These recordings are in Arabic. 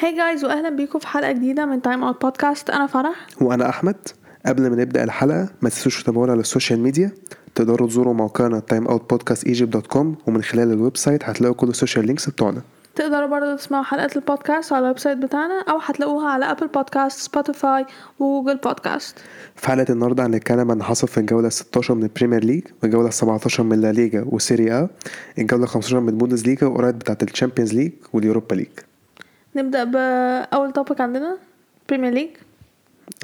Hi guys واهلا بيكم في حلقة جديدة من Time Out Podcast أنا فرح. وأنا أحمد. قبل ما نبدأ الحلقة ما تنسوش تتابعونا على ال social media تقدروا تزوروا موقعنا Time Out Podcast Egypt dot com ومن خلال ال website هتلاقوا كل ال social links بتوعنا. تقدروا برضه تسمعوا حلقات البودكاست على ال website بتاعنا أو هتلاقوها على Apple Podcasts Spotify و Google Podcasts في حلقة النهارده هنتكلم عن اللي حصل في الجولة 16 من ال Premier League والجوله 17 من La Liga و Serie A الجولة 15 من ال Bundesliga وقرعة بتاعة ال Champions League وال Europa League نبدأ بأول topic عندنا Premier League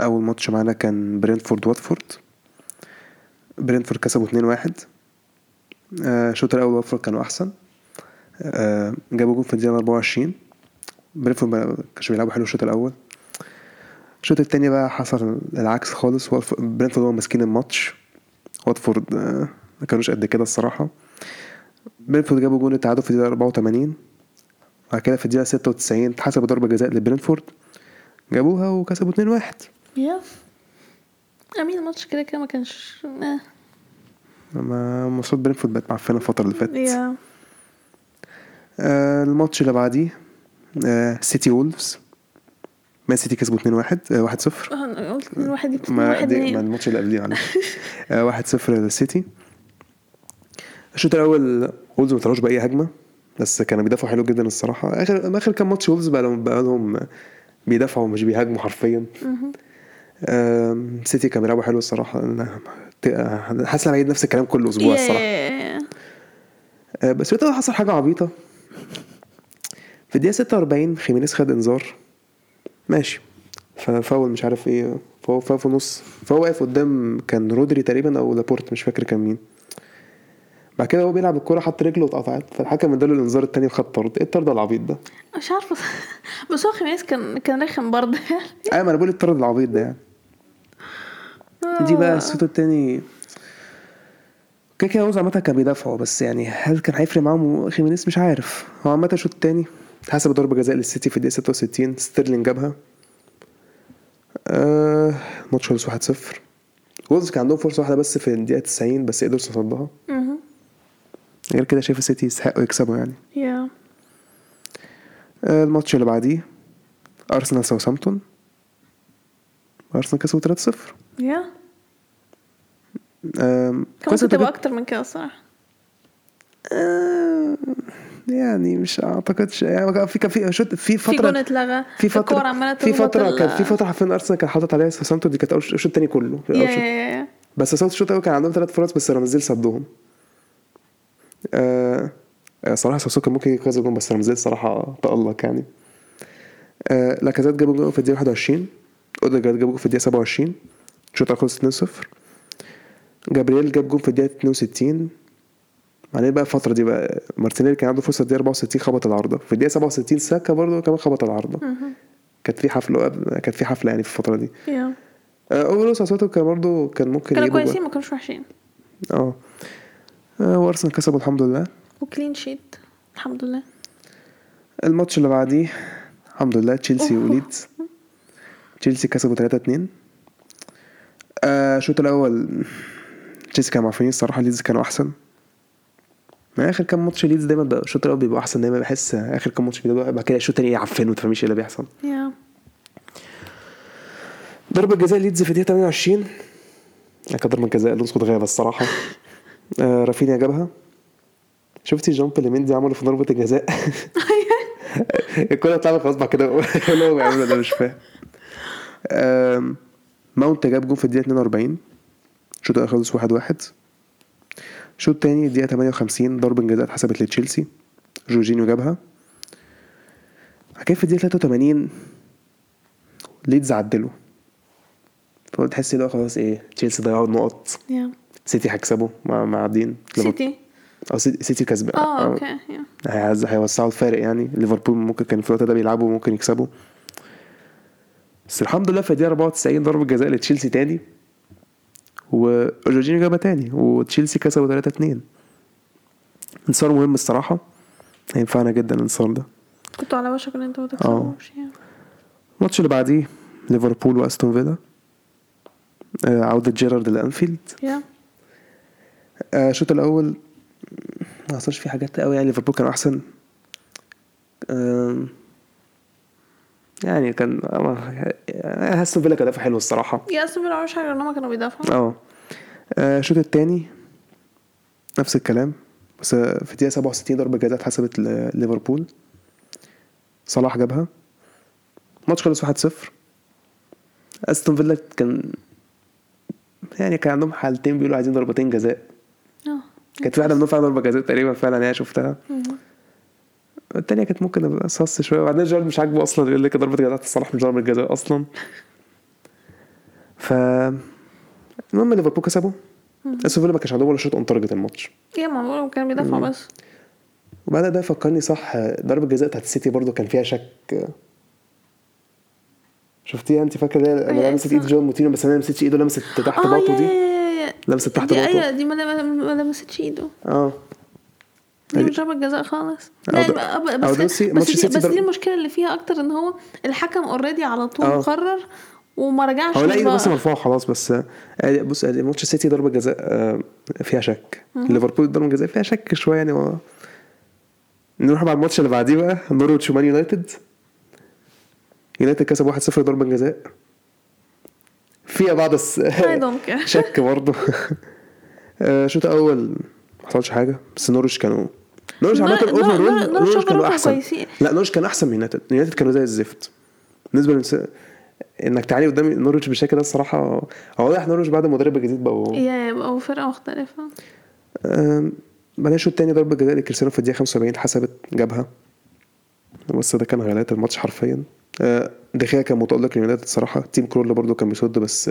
أول ماتش معانا كان Brentford Watford Brentford كسبوا 2-1 آه، الشوط الأول Watford كانوا أحسن. آه، جابوا جول في الدقيقة 24 Brentford كانش بيلعبوا حلو الشوط الأول. الشوط التاني بقى حصل العكس خالص. Brentford هو ماسكين الماتش. Watford آه، ما كانوش قد كده الصراحة. Brentford جابوا جول التعادل في الدقيقة 84 بعد كده في الدقيقة 96 اتحسبوا ضربة جزاء ل Brentford. جابوها وكسبوا 2-1 yeah. I mean الماتش كده كده ما كانش آه. ما ماتشات Brentford بقت معفنة الفترة اللي فاتت. yeah. آه الماتش اللي بعديه آه City و Wolves. Man City كسبوا 2-1 آه 1-0 أنا قلت إن الواحد يبتدي ما واحد دي ما منين الماتش اللي قبليه معلش. آه 1-0 للسيتي الشوط الأول وولفز ما طلعوش بأي هجمة. بس كانوا بيدافعوا حلو جدا الصراحة. اخر آخر كام ماتش وولفز بقى لهم بيدافعوا مش بيهاجموا حرفيا. سيتي كانوا بيلعبوا حلو الصراحة. أنا- حاسس إن بعيد نفس الكلام كل أسبوع الصراحة. آه، بس في حصل حاجة عبيطة. في الدقيقة 46 خيمينيز خد إنذار. ماشي. ففاول مش عارف إيه. فهو في النص فهو واقف قدام كان رودري تقريبا أو لابورت مش فاكر كان مين. بعد كده هو بيلعب الكورة حط رجله واتقطعت. فالحكم اداله الانذار التاني وخد طرد إيه الطرد العبيط ده؟ مش عارفة. بس هو خيمينيز كان كان رخم برضه أيوه ما أنا بقول الطرد العبيط ده يعني. دي بقى الشوط التاني. كده كده عامة كان بيدافعوا بس يعني هل كان هيفرق معاهم خيمينيز مش عارف. هو عامة الشوط التاني اتحسب ضربة جزاء للسيتي في الدقيقة 66 ستيرلينج جابها. آه الماتش خلص 1-0 وولفز كان عندهم فرصة واحدة بس في الدقيقة 90 بس إيدرسون يصدها. غير كده شايف السيتي يستحقوا يكسبوا يعني. yeah آه الماتش اللي بعديه أرسنال ساوثهامبتون. أرسنال كسبوا 3-0 yeah كان ممكن تبقى أكتر من كده الصراحه يعني مش أعتقدش يعني في كان في shot في في جون فتره اتلغى. في فترة في فترة كان في فترة حرفيا أرسنال كان حاطط على ساوثهامبتون دي كانت أول- الشوط الثاني كله yeah شوط. yeah yeah بس ساوثهامبتون الشوط الأول كان عندهم ثلاث فرص بس رامسديل صدهم آه آه، صراحة ساوثهامبتون كان ممكن يجيب كذا جون بس رامسديل صراحة تألق يعني. آه لاكازيت جاب جون في الدقيقة 21 أوديجارد جاب جون في الدقيقة 27 الشوط الأول خلص 2-0 جابرييل جاب جون في الدقيقة 62 بعدين بقى الفترة دي بقى مارتينيلي كان عنده فرصة الدقيقة 64 خبط العارضة. في الدقيقة 67 ساكا برضه كمان خبط العارضة. كانت في حفلة قبل كانت في حفلة يعني في الفترة دي. يا اوفرول ساسوتو كان برضه كان ممكن كانوا كويسين ما كانوش وحشين. آه آه، وأرسنال كسبوا الحمد لله. و clean sheet الحمد لله. الماتش اللي بعديه الحمد لله تشيلسي وليدز. تشيلسي كسبوا 3 2 آه، الشوط الأول تشيلسي كانوا معفنين الصراحه ليدز كانوا أحسن. ما آخر كام ماتش ليدز دايما بقى الشوط الأول بيبقى أحسن دايما بحس آخر كام ماتش بيبقى بعد كده الشوط الثاني يعفنوا ما تفهميش إيه اللي بيحصل. yeah ضربة جزاء ليدز في الدقيقة 28 كانت ضربة جزاء ألونسو اتغابى الصراحة. آه رافينيا جابها. شفتي ال jump اللي مندي عمله في ضربة الجزاء؟ الكورة اتلعبت خلاص بعد كده. اللي هو بيعمله ده مش فاهم. ماونت جاب جون في الدقيقة 42 الشوط الأول خلص 1 1 الشوط التاني الدقيقة 58 ضربة جزاء اتحسبت لتشيلسي. جورجينيو جابها. كده في الدقيقة 83 ليدز عدلوا فهو تحس اللي هو خلاص إيه تشيلسي ضيعوا النقط. yeah سيتي هيكسبوا مع معدين سيتي؟ أو سيتي كسب آه okay yeah. هيعز- هيوسعوا الفارق يعني. ليفربول ممكن كان في الوقت ده بيلعبوا ممكن يكسبوا. بس الحمد لله في الدقيقة 94 ضربة جزاء لتشيلسي تاني وجورجينيو جابها تاني وتشيلسي كسبوا 3 2 انتصار مهم الصراحة. هينفعنا جدا الانتصار ده. كنتوا على وشك إن أنتوا ما تكسبوش يعني الماتش اللي بعديه ليفربول وأستون فيلا. آه، عودة جيرارد لأنفيلد. يا. آه، الشوط الأول ما حصلش فيه حاجات قوي يعني. ليفربول كانوا أحسن. آم، يعني كان آه، أستون فيلا كان دافع حلو الصراحة. يا أستون فيلا مش حاجة إن هم كانوا بيدافعوا. آه. آه، الشوط التاني نفس الكلام. بس في الدقيقة 67 ضربة جزاء اتحسبت لليفربول صلاح جابها. الماتش خلص 1-0 أستون فيلا كان يعني كان عندهم حالتين بيقولوا عايزين ضربتين جزاء. كانت في واحدة منهم فعلا ضربه جزاء تقريبا فعلا هي شفتها. التانية كانت ممكن تبقى sus شوية. وبعدين جيرارد مش عاجبه أصلا يقول لك ضربة جزاء صلاح مش ضربة جزاء أصلا. ف المهم ليفربول كسبوا أستون فيلا ما كانش عندهم ولا shot on target الماتش. yeah ما كانوا بيدافعوا بس. وبعد ده فكرني صح ضربة جزاء بتاعت السيتي برضو كان فيها شك. شفتيها أنت؟ فاكرة لما أيوة، لمست إيد. جواو موتينيو بس أنا لمستش إيده لمست تحت آه باطه دي؟ لمست تحت دي أيوه دي ما لم- ما لمستش إيده. آه. دي أدي- مش ضربة جزاء خالص. لا بس بس سيتي بس دي المشكلة اللي فيها أكتر إن هو الحكم already على طول آه. قرر وما رجعش هو لا إيده بس. مرفوعة خلاص بس آه، آه، بص آه، ماتش السيتي ضربة جزاء فيها شك. ليفربول ضربة جزاء فيها شك شوية يعني هو نروح مع الماتش اللي بعديه بقى نورويتش ومان يونايتد. يونايتد كسب 1-0 ضربة جزاء. فيها بعض الس... شك برضه. آه، شوط اول ما حصلش حاجة بس نورويتش كانوا نورويتش عامة نور- نور- overall نور- نورويتش نورويتش كانوا أحسن. لا نورويتش كان أحسن من يونايتد. يونايتد كانوا زي الزفت. بالنسبة للنس... إنك تعاني قدام نورويتش بالشكل ده الصراحة هو واضح نورويتش بعد المدرب الجديد بقوا yeah يبقوا فرقة مختلفة. آم، بعدين الشوط التاني ضربة جزاء لكريستيانو في الدقيقة 75 اتحسبت جابها. بس ده كان غلاية الماتش حرفيا. دخيا كان متألق ليونايتد الصراحة تيم كرول برضو كان بيصد بس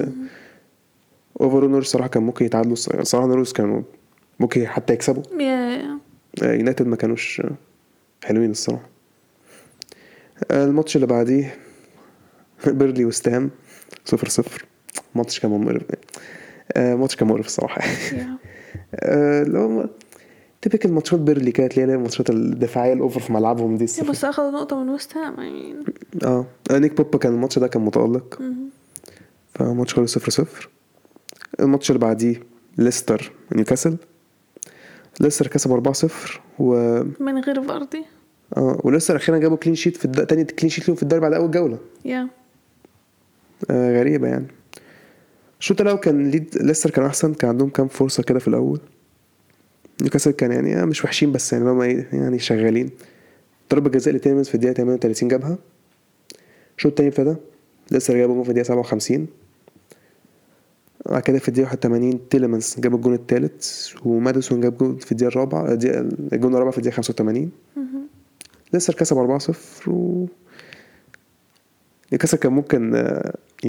overall نورويتش صراحة كان ممكن يتعادلوا صراحة نورويتش كانوا ممكن حتى يكسبوا. آه، يونايتد ما كانوش آه، حلوين الصراحة. آه، الماتش اللي بعديه بيرنلي ووست هام صفر صفر. الماتش كان مقرف. آه، الماتش كان مقرف آه، اللي هو typical ماتشات بيرنلي كانت اللي هي الماتشات الدفاعية الأوفر في ملعبهم دي. بس اخدوا نقطة من ويست هام يعني آه. آه، نيك بوب كان الماتش ده كان متألق. فماتش خلص صفر صفر. الماتش اللي بعديه ليستر نيوكاسل. ليستر كسب 4-0 و من غير فاردي آه وليستر أخيرا جابوا clean sheet في الد... تاني clean sheet ليهم في الدوري بعد أول جولة. yeah. آه غريبة يعني. الشوط الأول كان ليد ليستر كان أحسن كان عندهم كام فرصة كده في الأول. نيوكاسل كان يعني آه، مش وحشين بس يعني هم إيه، يعني شغالين. ضربة جزاء لتيلمنز في الدقيقة 38 جابها. الشوط التاني ابتدى. ليستر جابوا في الدقيقة 57 بعد كده في الدقيقة 81 تيلمنز جاب الجون التالت وماديسون جاب جون في الدقيقة الرابعة الدقيقة- الجون الرابع في الدقيقة 85 ليستر كسب 4-0 و نيوكاسل كان ممكن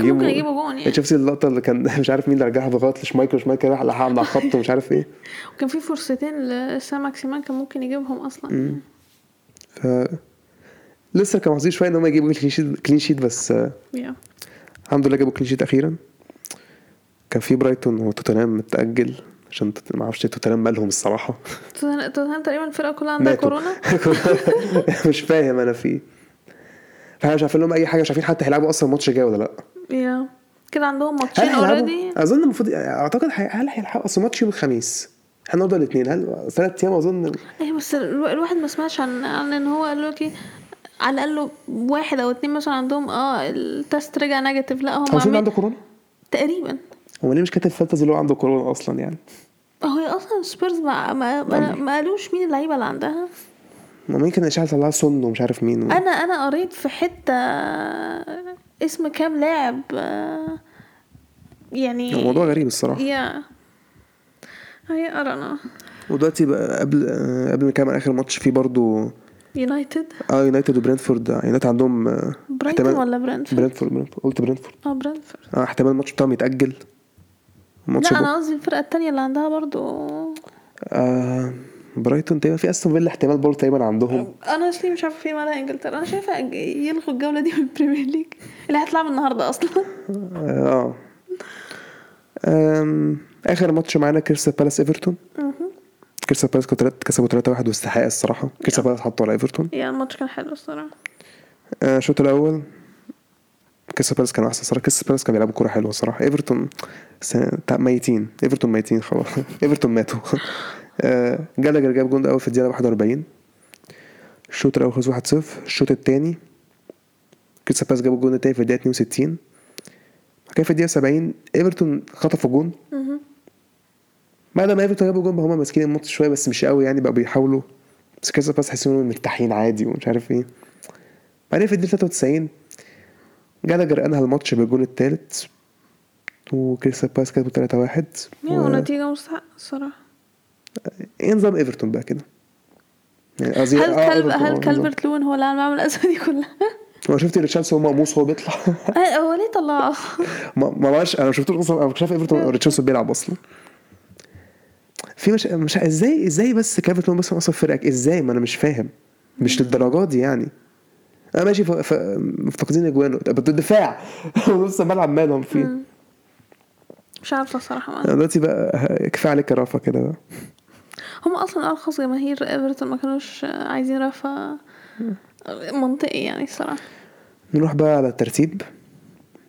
كان ممكن يجيبوا جون يعني. شفت اللقطة اللي كان مش عارف مين اللي رجعها بغلط لشمايكل وشمايكل راح لحقها على الخط ومش عارف إيه. وكان في فرصتين لسان ماكسيمان كان ممكن يجيبهم أصلا. ف ليستر كان محظوظ شوية إن هم يجيبوا clean sheet clean sheet بس آه، yeah الحمد لله جابوا clean sheet أخيرا. كان في برايتون وتوتنهام متأجل عشان ما أعرفش توتنهام مالهم الصراحة. توتنهام تقريبا الفرقة كلها عندها. كورونا. مش فاهم أنا في فاحنا مش عارفين لهم أي حاجة مش عارفين حتى هيلعبوا أصلا الماتش الجاي ولا لأ. yeah. كده عندهم ماتشين already أظن المفروض أعتقد هل هيلعبوا أصل الماتش يوم الخميس. إحنا النهارده الاثنين. هل ثلاث أيام؟ أظن إيه بس الو- الواحد ما سمعش عن عن إن هو قال لك على الأقل واحد أو اتنين مثلا عندهم آه ال test رجع negative لأ هم عاملين عنده كورونا؟ تقريبا. هو ليه مش كاتب فانتزي اللي هو عنده كورونا أصلا يعني؟ هو أصلا سبيرز ما ما, ما, ما قالوش مين اللعيبة اللي عندها. ما يمكن اشعه طلعها سن ومش عارف مين و... أنا أنا قريت في حتة اسم كام لاعب آه، يعني الموضوع غريب الصراحة. يا هي ارانا ودلوقتي بقى قبل آه، قبل ما نكمل آخر ماتش في برضو يونايتد آه يونايتد وبرنتفورد آه، يونايتد عندهم آه، برايتون احتمال- ولا برنتفورد برنتفورد برنتفورد قلت برنتفورد آه برنتفورد آه احتمال الماتش بتاعهم يتأجل. الماتش لا. أنا قصدي الفرقة التانية اللي عندها برضو. آه برايتون تقريبا في أستون فيلا احتمال برضه تقريبا عندهم. أنا أصلي مش عارفة في مالها إنجلترا. أنا شايفة يلغوا الجولة دي من البريمير ليج اللي هتلعب النهارده أصلا. آه آم، آخر ماتش معانا كريستال بالاس إيفرتون. كريستال بالاس كسبوا 3-1 واستحقاق الصراحة. كريستال بالاس حطوا على إيفرتون. yeah الماتش كان حلو الصراحة. آه، الشوط الأول كريستال بالاس كانوا أحسن صراحة. كريستال بالاس كانوا بيلعبوا كورة حلوة الصراحه إيفرتون ميتين. إيفرتون ميتين خلاص. إيفرتون ماتوا. آه، جالاجر جاب جون أول في الدقيقة 41 الشوط الأول خلص 1-0 الشوط الثاني كريستال بالاس جابوا الجون التاني في الدقيقة 62 كان في الدقيقة 70 إيفرتون خطفوا جون مهم. بعد ما إيفرتون جابوا جون هم ماسكين الماتش شوية بس مش قوي يعني بقى بيحاولوا. بس كريستال بالاس تحس انهم مرتاحين عادي ومش عارف إيه. بعدين في الدقيقة 93 جالاجر أنهى الماتش بالجون التالت وكريستال بالاس كسبوا 3 1 يعني ونتيجة مستحقة الصراحة. إيه نظام إيفرتون بقى كده. يعني قصدي هل آه، كلب هل نظام. كالبرت لون هو اللي عمل معمل الأزمة دي كلها؟ هو شفت ريتشاردسون وهو مقموص وهو بيطلع؟ آه، هو ليه طلعه؟ ما بقاش أنا ما شفتوش أصلا أنا مش شايف إيفرتون ريتشاردسون بيلعب أصلا. في مش مش إزاي إزاي بس كافرتون بس أصلا فرقك؟ إزاي؟ ما أنا مش فاهم. مش للدرجات دي يعني. أنا ماشي ف... ف... مفتقدين اجوان طب الدفاع نص الملعب مالهم فيه. مش ما. أنا دلوقتي بقى كفاية عليك رافا كده بقى. هم أصلا أرخص جماهير إيفرتون ما كانوش عايزين رفع منطقي يعني الصراحة. نروح بقى على الترتيب.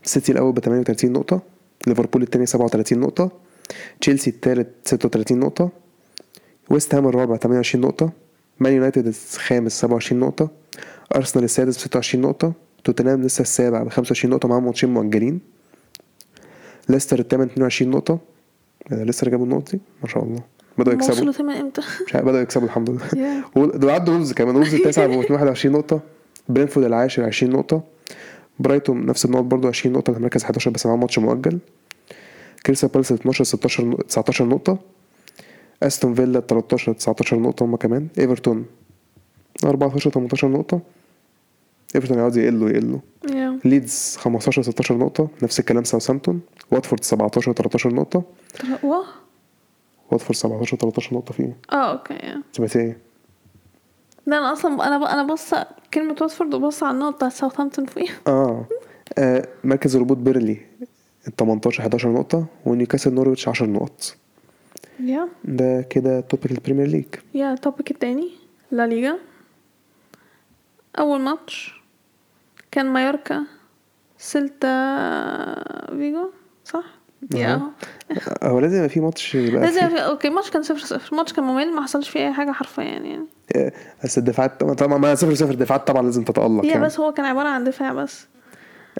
سيتي الأول ب 38 نقطة ليفربول الثاني 37 نقطة تشيلسي الثالث 36 نقطة ويست هام الرابع 28 نقطة مان يونايتد الخامس 27 نقطة أرسنال السادس ب 26 نقطة توتنهام لسه السابع ب 25 نقطة معاهم ماتشين مؤجلين. ليستر الثامن 22 نقطة. آه، ليستر جابوا النقط دي؟ ما شاء الله. بدأوا يكسبوا وصلوا تمام إمتى؟ مش عارف بدأوا يكسبوا الحمد لله. دول عدوا وولفز كمان. وولفز التاسع ب 21 نقطة. برينتفورد العاشر 20 نقطة. برايتون نفس النقط برضه 20 نقطة. في المركز 11 بس معاهم ماتش مؤجل. كريستال بالاس 12 16 نق- 19 نقطة. أستون فيلا 13 19 نقطة هما كمان. إيفرتون 14 18 نقطة. إيفرتون عاوز يقلوا يقلوا. Yeah. ليدز 15 16 نقطة. نفس الكلام ساوثهامبتون واتفورد 17 13 نقطة. واه واتفورد 17 13 نقطة فيه آه okay yeah. ثباتية ده أنا أصلا أنا. أنا بص كلمة واتفورد وبص على النقط بتاعت ساوثهامبتون فوقيها. آه, آه مركز الهبوط بيرنلي 18 11 نقطة ونيوكاسل نورويتش 10 نقط. yeah. ده كده topic البريمير ليج yeah ال topic التاني لا ليجا. أول ماتش كان مايوركا سيلتا فيجو صح؟ yeah. أها. هو لازم يبقى في ماتش يبقى لازم فيه في... okay الماتش كان صفر صفر الماتش كان ممل ما حصلش فيه أي حاجة حرفيا يعني آه، بس الدفاعات طبعا ما صفر صفر الدفاعات طبعا لازم تتألق هي يعني بس هو كان عبارة عن دفاع بس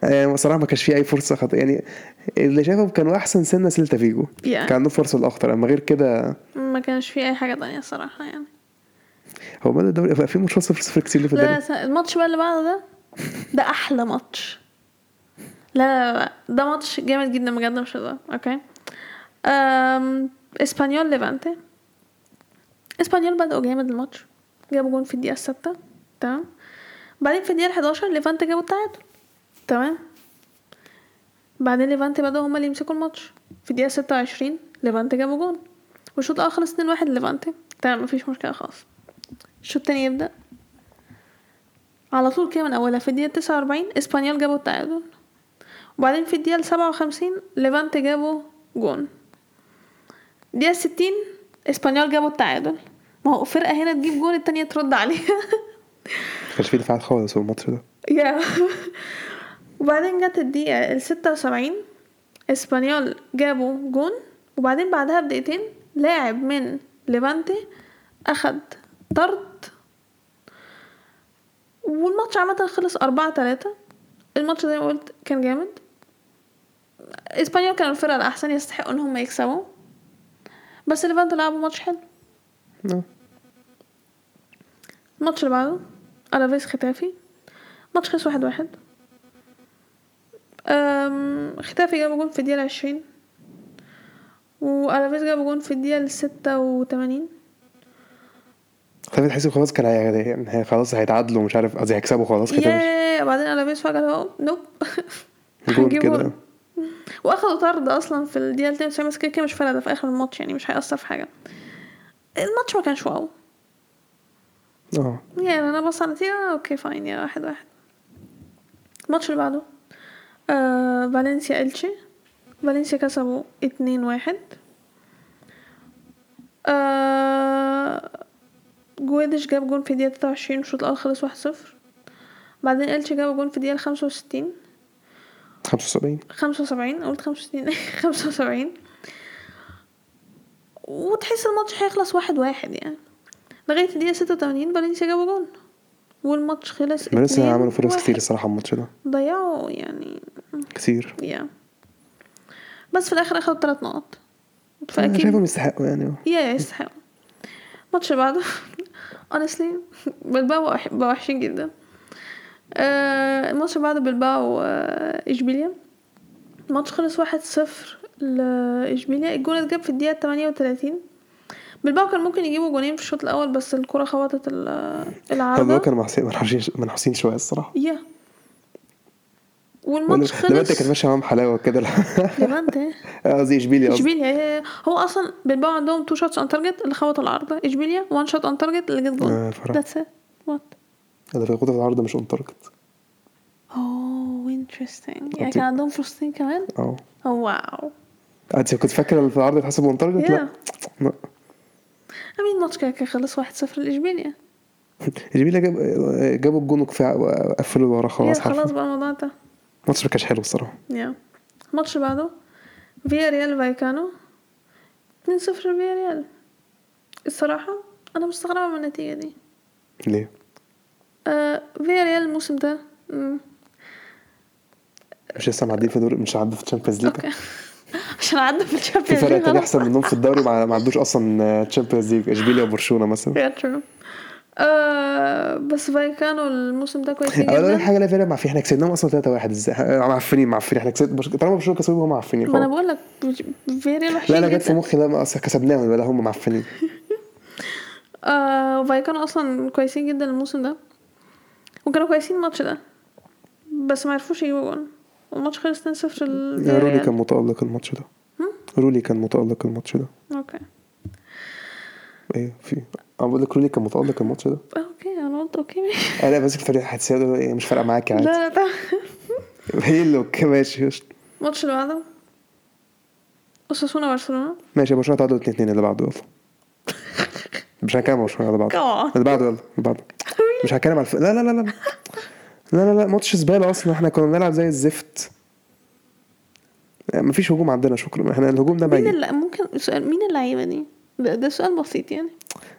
آه بصراحة ما كانش فيه أي فرصة خط... يعني اللي شايفه كانوا أحسن سنة سيلتا فيجو Yeah. كان عندهم فرصة الأخطر أما غير كده ما كانش فيه أي حاجة تانية الصراحه يعني هو بدأ الدوري بقى في ماتشات صفر صفر كتير اللي في لا لا الدوري س- الماتش بقى اللي بعده ده ده أحلى ماتش لا لا لا, لا. ده ماتش جامد جدا بجد مش هزار okay. اسبانيول ليفانتي اسبانيول بدأوا جامد الماتش جابوا جون في الدقيقة الستة تمام بعدين في الدقيقة 11 ليفانتي جابوا التعادل تمام بعدين ليفانتي بدأوا هما اللي يمسكوا الماتش في الدقيقة 26 ليفانتي جابوا جون والشوط الأول خلص 2-1 ليفانتي تمام مفيش مشكلة خالص الشوط التاني يبدأ على طول كده من أولها في الدقيقة 49 اسبانيول جابوا التعادل وبعدين في الدقيقة 57 ليفانتي جابوا جون الدقيقة 60 اسبانيول جابوا التعادل. ما هو فرقة هنا تجيب جون التانية ترد عليها. كانش فيه دفاعات خالص في الماتش ده. yeah وبعدين جت الدقيقة ال 76 اسبانيول جابوا جون. وبعدين بعدها بدقيقتين لاعب من ليفانتي أخد طرد. والماتش عامة خلص أربعة تلاتة. الماتش زي ما قلت كان جامد. اسبانيول كانوا الفرقة الأحسن يستحقوا إن هم يكسبوا. بس ليفانتي لعبوا ماتش حلو. آه. الماتش اللي بعده ألافيس ختافي. ماتش خلص واحد واحد. ختافي جاب جون في الدقيقة العشرين وألافيس جاب جون في الدقيقة الستة وتمانين. خلينا تحس خلاص كان هي... يعني خلاص هيتعادلوا مش عارف قصدي هيكسبوا خلاص مش- yeah بعدين ألافيس فجأة هو nope. جون كده. واخدوا طرد أصلا في الدقيقة 92 بس كده كده مش فارقة ده في آخر الماتش يعني مش هيأثر في حاجة. الماتش ما كانش wow. آه. يعني أنا بص على آه، okay fine yeah واحد واحد. الماتش اللي بعده آه فالنسيا إلتشي. فالنسيا كسبوا اتنين واحد. آه جويدش جاب جون في تلاتة وعشرين الشوط الأول خلص واحد صفر. بعدين إلتشي جاب جون في الدقيقة خمسة وستين 75 خمسة وسبعين؟ قلت خمسة وستين. خمسة وسبعين. وتحس الماتش هيخلص واحد واحد يعني. لغاية الدقيقة ستة وتمانين فالنسيا جابوا جون. والماتش خلص فالنسيا عملوا فرص. كتير الصراحة الماتش ده. ضيعوا يعني. كتير. yeah بس في الآخر اخدوا ثلاث نقط. أنا فأكيد شايفهم يستحقوا يعني. يا يستحقوا. الماتش اللي بعده honestly بقوا وحشين جدا. الماتش اللي بعده بلباو آه، اشبيليا الماتش خلص واحد صفر لاشبيليا الجون اتجاب في الدقيقة 38 بلباو كان ممكن يجيبوا جونين في الشوط الأول بس الكرة خبطت ال- هو العارضة كانوا محسين منحوسين منحوسين شوية الصراحة. يا. والماتش خلص كان ماشي معاهم حلاوة كده؟ ليفانتي قصدي اشبيليا قصدي. اشبيليا هي- هو أصلا بلباو عندهم two shots on target اللي خبطوا العارضة اشبيليا one shot on target اللي جت جون. آه، فرح. that's it what ده في خبطة العارضة مش on target oh interesting يعني. كان عندهم فرصتين كمان؟ آه oh wow أنت كنت فاكر في العارضة اتحسب on target؟ لا. لا. I mean الماتش كان كان خلص 1-0 لاشبيليا اشبيليا جاب جابوا الجون وقفلوا ورا خلاص خلاص بقى الموضوع انتهى. الماتش ما كانش حلو الصراحة. yeah الماتش اللي بعده فيا ريال فايكانو 2-0 لفيا ريال الصراحة أنا مستغربة من النتيجة دي. ليه؟ آه فيا ريال الموسم ده. مم، مش لسه معديين في دوري مش عدوا في ال Champions League عشان عدى في في ال Champions فرق league تاني خلاص. أحسن منهم في الدوري ما عدوش أصلا Champions League إشبيليا وبرشلونة مثلا. آه بس فايكانو الموسم ده كويس جدا. حاجة لا فعلا معفنين إحنا كسبناهم أصلا 3 1 إزاي؟ معفنين معفنين. إحنا كسبنا برش- طالما برشلونة كسبوا هم معفنين ما أنا. بقول لك فيا ريال وحشين لا أنا جت في مخي لا أصل كسبناهم يبقى لا هم معفنين. آه فايكانو أصلا كويسين جدا الموسم ده. وكانوا كويسين الماتش ده بس ما عرفوش يجيبوا جون والماتش خلص 2-0 yeah رولي للفياريال كان متالق الماتش ده رولي كان متالق الماتش ده okay إيه في أنا بقول لك رولي كان متالق الماتش ده okay أنا قلت okay ماشي أنا ماسك فريق إيه، مش فارقه معاك لا عادي لا تمام. هي اللي أوكي ماشي. الماتش اللي بعده اوساسونا برشلونة ماشي برشلونه تعادلوا 2 2 اللي بعده يلا مش هنتكلم عن برشلونه اللي بعده. اللي بعده يلا اللي بعده مش هتكلم على الف... لا لا لا لا لا. لا لا ماتش زبالة أصلا. إحنا كنا بنلعب زي الزفت. مفيش هجوم عندنا شكرا. إحنا الهجوم ده مين ميت اللي ممكن سؤال مين اللعيبة دي؟ ده, ده سؤال بسيط يعني.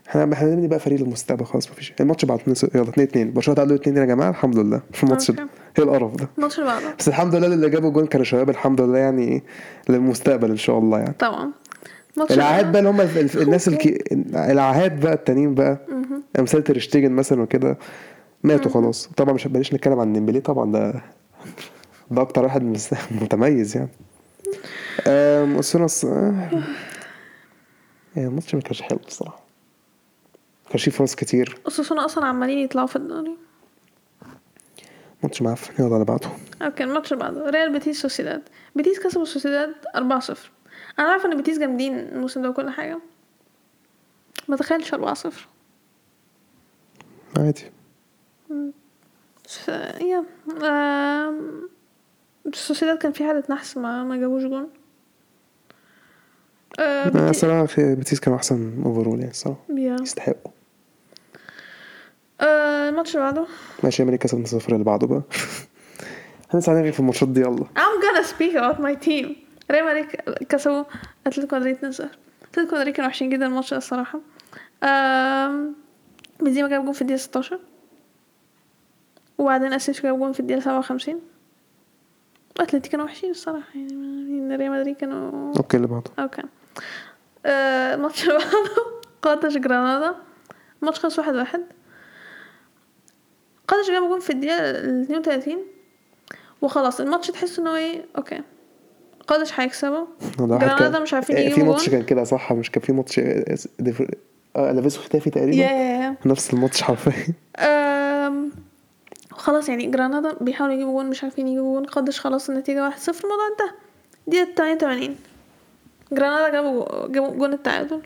إحنا إحنا بقى فريق المستقبل خلاص مفيش. الماتش بعد يلا 2 2 برشلونة تعادلوا 2 2 يا جماعة الحمد لله. في الماتش ده. إيه القرف ده؟ الماتش اللي بعده. بس الحمد لله اللي جابوا جول كانوا شباب الحمد لله يعني للمستقبل إن شاء الله يعني. طبعا. العاهات بقى. اللي هم الناس الكي... العاهات بقى التانيين بقى امثال تير شتيجن مثلا وكده ماتوا خلاص. طبعا مش بلاش نتكلم عن ديمبلي طبعا ده ده أكتر واحد متميز يعني. أم، اوسونا الص- آه. يعني الماتش ما كانش حلو بصراحة. ما كانش فيه فرص كتير. اوساسونا أصلا عمالين يطلعوا في الدوري. ماتش معفن. يلا اللي بعده okay الماتش اللي بعده. ريال بيتيس سوسيداد. بيتيس كسبوا سوسيداد 4-0 أنا عارفة إن بيتيس جامدين الموسم ده وكل حاجة. ما تخيلش 4-0 عادي. س- yeah آم، كان في حالة نحس ما ما جابوش جون. آه، الصراحه في بيتيس كانوا أحسن overall يعني الصراحه yeah يستحقوا. آه، الماتش اللي بعده. ماشي مايوركا كسب 2-0 اللي بعده بقى. هنقعد نرغي في الماتشات دي؟ يلا. I'm gonna speak about my team. ريال مدريد كسبوا أتلتيكو مدريد 2-0 أتلتيكو مدريد كانوا وحشين جدا الماتش ده الصراحة. آم، بنزيما جاب جون في الدقيقة 16 وبعدين أسينسيو جاب جون في الدقيقة 57 أتلتيكو كانوا وحشين الصراحة يعني ريال مدريد كانوا okay اللي بعده. okay. آه، الماتش اللي بعده قادش جرانادا. الماتش خلص واحد واحد. قادش جاب جون في الدقيقة ال 32 وخلاص الماتش تحس ان هو إيه okay. قادش هيكسبوا. ده واحد جرانادا مش عارفين آه، في يجيبوا ماتش جون. كان كده صح؟ مش كان في ماتش آه، آه ألافيس وخيتافي تقريبا؟ يا نفس الماتش حرفيا. خلاص يعني جرانادا بيحاولوا يجيبوا جون مش عارفين يجيبوا جون. قادش خلاص النتيجة واحد صفر. الموضوع انتهى. دقيقة 88 جرانادا جابوا جابوا جون التعادل.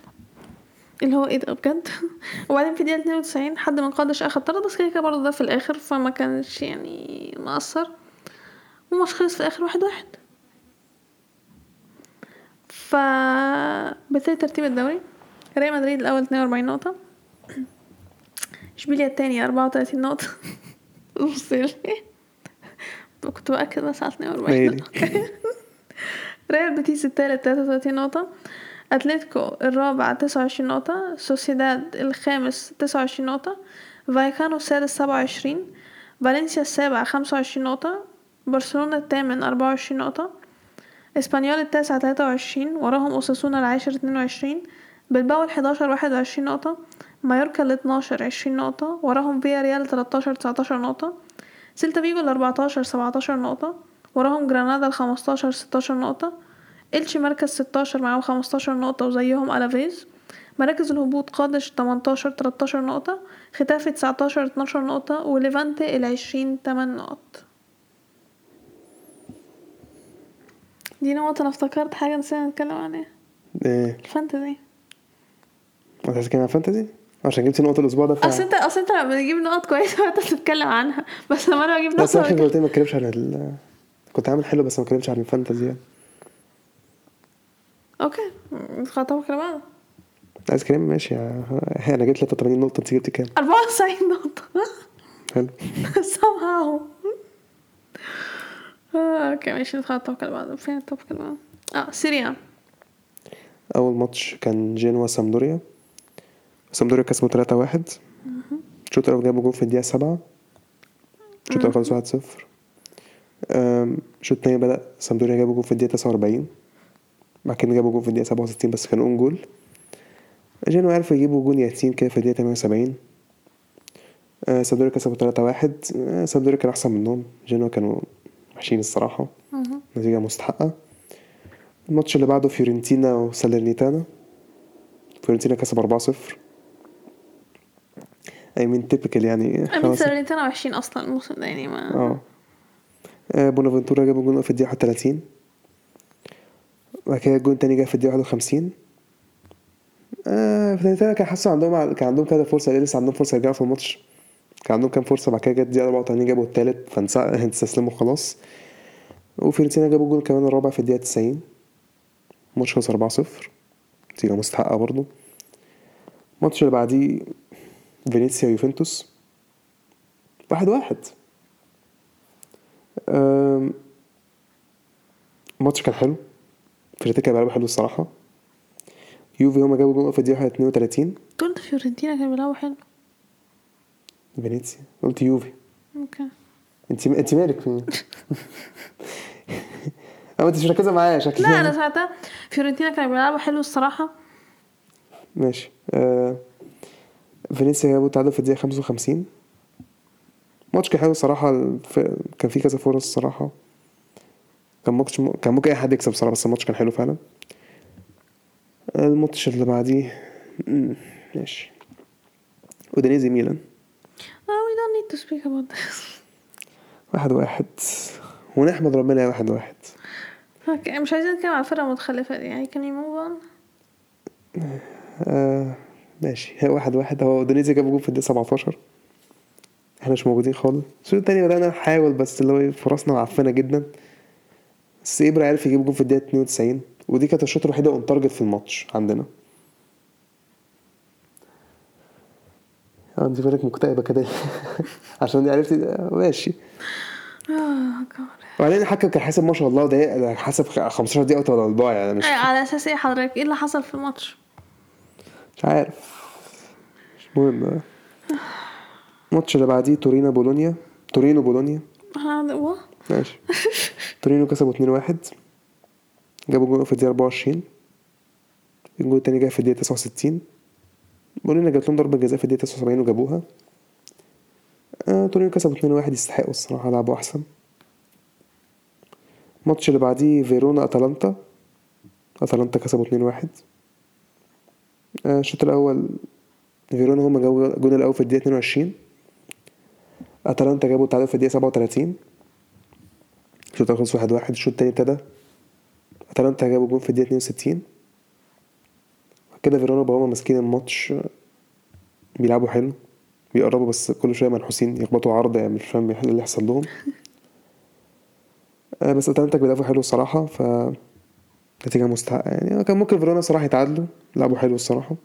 اللي هو إيه ده بجد؟ وبعدين في دقيقة 92 حد من قادش أخد طرد بس كده كده برضه ده في الآخر فما كانش يعني مأثر. والماتش خلص في الآخر واحد واحد. ف بالتالي ترتيب الدوري. ريال مدريد الأول 42 نقطة. إشبيليا التاني 34 نقطة. لي كنت بأكد بس على 42 مالي. نقطة. ريال بيتيس التالت 33 نقطة. أتلتيكو الرابع 29 نقطة. سوسيداد الخامس 29 نقطة. فايكانو السادس سبعة وعشرين. فالنسيا السابع خمسة وعشرين نقطة. برشلونة الثامن أربعة وعشرين نقطة. اسبانيول التاسع تلاتة وعشرين وراهم أوساسونا العاشر اتنين وعشرين بلباو الحداشر واحد وعشرين نقطة مايوركا الاتناشر عشرين نقطة وراهم فياريال تلاتاشر تسعتاشر نقطة سيلتا فيجو الأربعتاشر سبعتاشر نقطة وراهم جرانادا الخمستاشر ستاشر نقطة إلشي مركز ستاشر معاهم خمستاشر نقطة وزيهم ألافيز مراكز الهبوط قادش تمنتاشر تلاتاشر نقطة ختافي تسعتاشر اتناشر نقطة وليفانتي العشرين تمن نقط. دي نقطة أنا افتكرت حاجة نسينا نتكلم عليها إيه. الفانتزي أنت عايز عن فانتزي عشان جبت نقطة الأسبوع ده أصل انت أصل أنت لما بتجيب نقط كويسة انت بتتكلم عنها. بس لما أنا بجيب بس اخر نقطة مرتين ما اتكلمش عن ال كنت عامل حلو بس ما اتكلمش عن الفانتزي يعني. Okay. خطوة كده بعض عايز كلام؟ ماشي. أنا جبت 83 نقطة أنت جبت كام؟ 94 نقطة. حلو. Somehow. آه، okay ماشي ندخل على الطبقة اللي بعده فين الطبقة اللي بعده آه Serie A. أول ماتش كان جينوا سامدوريا سامدوريا كسبوا 3-1 الشوط الأول جابوا جول في الدقيقة 7 الشوط الأول خلص 1-0 أم، الشوط التاني بدأ سامدوريا جابوا جول في الدقيقة 49 بعد كده جابوا جول في الدقيقة 67 بس كان own goal. جينوا عرفوا يجيبوا جول يتيم كده في الدقيقة 78 آه، سامدوريا كسبوا 3-1 آه، سامدوريا كان أحسن منهم. جينوا كانوا وحشين الصراحة. نتيجة مستحقة. الماتش اللي بعده فيورنتينا وسالرنيتانا. فيورنتينا كسب 4-0 I mean typical يعني. I mean خلاص. ساليرنيتانا وحشين أصلا الموسم ده يعني ما آه. آه، بونافنتورا جابوا جون في الدقيقة 31 بعد كده الجون التاني جه في الدقيقة 51 آه فيورنتينا كان حاسس عندهم كان عندهم كذا فرصة لسه عندهم فرصة يرجعوا في الماتش. كان عندهم كام فرصة بعد كده جت الدقيقة 84 جابوا التالت فاستسلموا خلاص وفيورنتينا جابوا الجون كمان الرابع في الدقيقة 90 الماتش خلص 4-0 نتيجة مستحقة برضه. الماتش اللي بعديه فينيسيا ويوفنتوس. واحد واحد. الماتش كان حلو. فينيسيا بيلعبوا حلو الصراحة. يوفي هما جابوا جول في الدقيقة 32 قلت فيورنتينا كانوا بيلعبوا حلو. فينيسيا قلت يوفي okay انت انت مالك في؟ أما انت مش مركزة معايا شكلك لا أنا ساعتها فيورنتينا كانوا بيلعبوا حلو الصراحة ماشي آه فينيسيا جابوا التعادل في الدقيقة 55 ماتش كان حلو الصراحة الف- كان فيه كذا فرص الصراحة كان ماتش كان ممكن أي حد يكسب الصراحة بس الماتش كان حلو فعلا الماتش اللي بعديه ماشي ودينيزي ميلان we don't need to speak about this. واحد واحد. ونحمد ربنا يا واحد واحد. Okay مش عايزين نتكلم على الفرقة المتخلفة دي. يعني can you move on? آه ماشي. هي واحد واحد. أودينيزي جاب جول في الدقيقة 17 إحنا مش موجودين خالص. الشوط التاني بدأنا نحاول بس اللي هو فرصنا معفنة جدا. بس إبرا عرف يجيب جول في الدقيقة 92 ودي كانت الشوطة الوحيدة on target في الماتش عندنا. آه انت بالك مكتئبة كده عشان عرفتي ده، ماشي جاد وبعدين الحكم كان حاسب ما شاء الله ده حسب 15 دقيقة ولا أربعة يعني مش على أساس إيه حضرتك؟ إيه اللي حصل في الماتش؟ مش عارف. مش مهم. الماتش اللي بعديه تورينا بولونيا. تورينو بولونيا. هو؟ ماشي. تورينو كسبوا 2-1 جابوا جول في الدقيقة 24 الجول التاني جه في الدقيقة 69 بولونيا جات لهم ضربة جزاء في الدقيقة 79 وجابوها. آه تورينو كسبوا 2-1 يستحقوا الصراحة لعبوا أحسن. الماتش اللي بعديه فيرونا أتلانتا. أتلانتا كسبوا 2-1 آه، الشوط الأول فيرونا هما جابوا الجون الأول في الدقيقة 22 أتلانتا جابوا التعادل في الدقيقة 37 الشوط الأول خلص 1-1 الشوط التاني ابتدى. أتلانتا جابوا جون في الدقيقة 62 كده فيرونا بقوا هما ماسكين الماتش آه، بيلعبوا حلو بيقربوا بس كل شوية منحوسين يخبطوا عرض يعني مش فاهم إيه اللي يحصل لهم. آه، بس أتلانتا بيلعبوا حلو الصراحة ف نتيجة مستحقة. يعني كان ممكن فيرونا صراحة يتعادلوا لعبوا حلو الصراحة.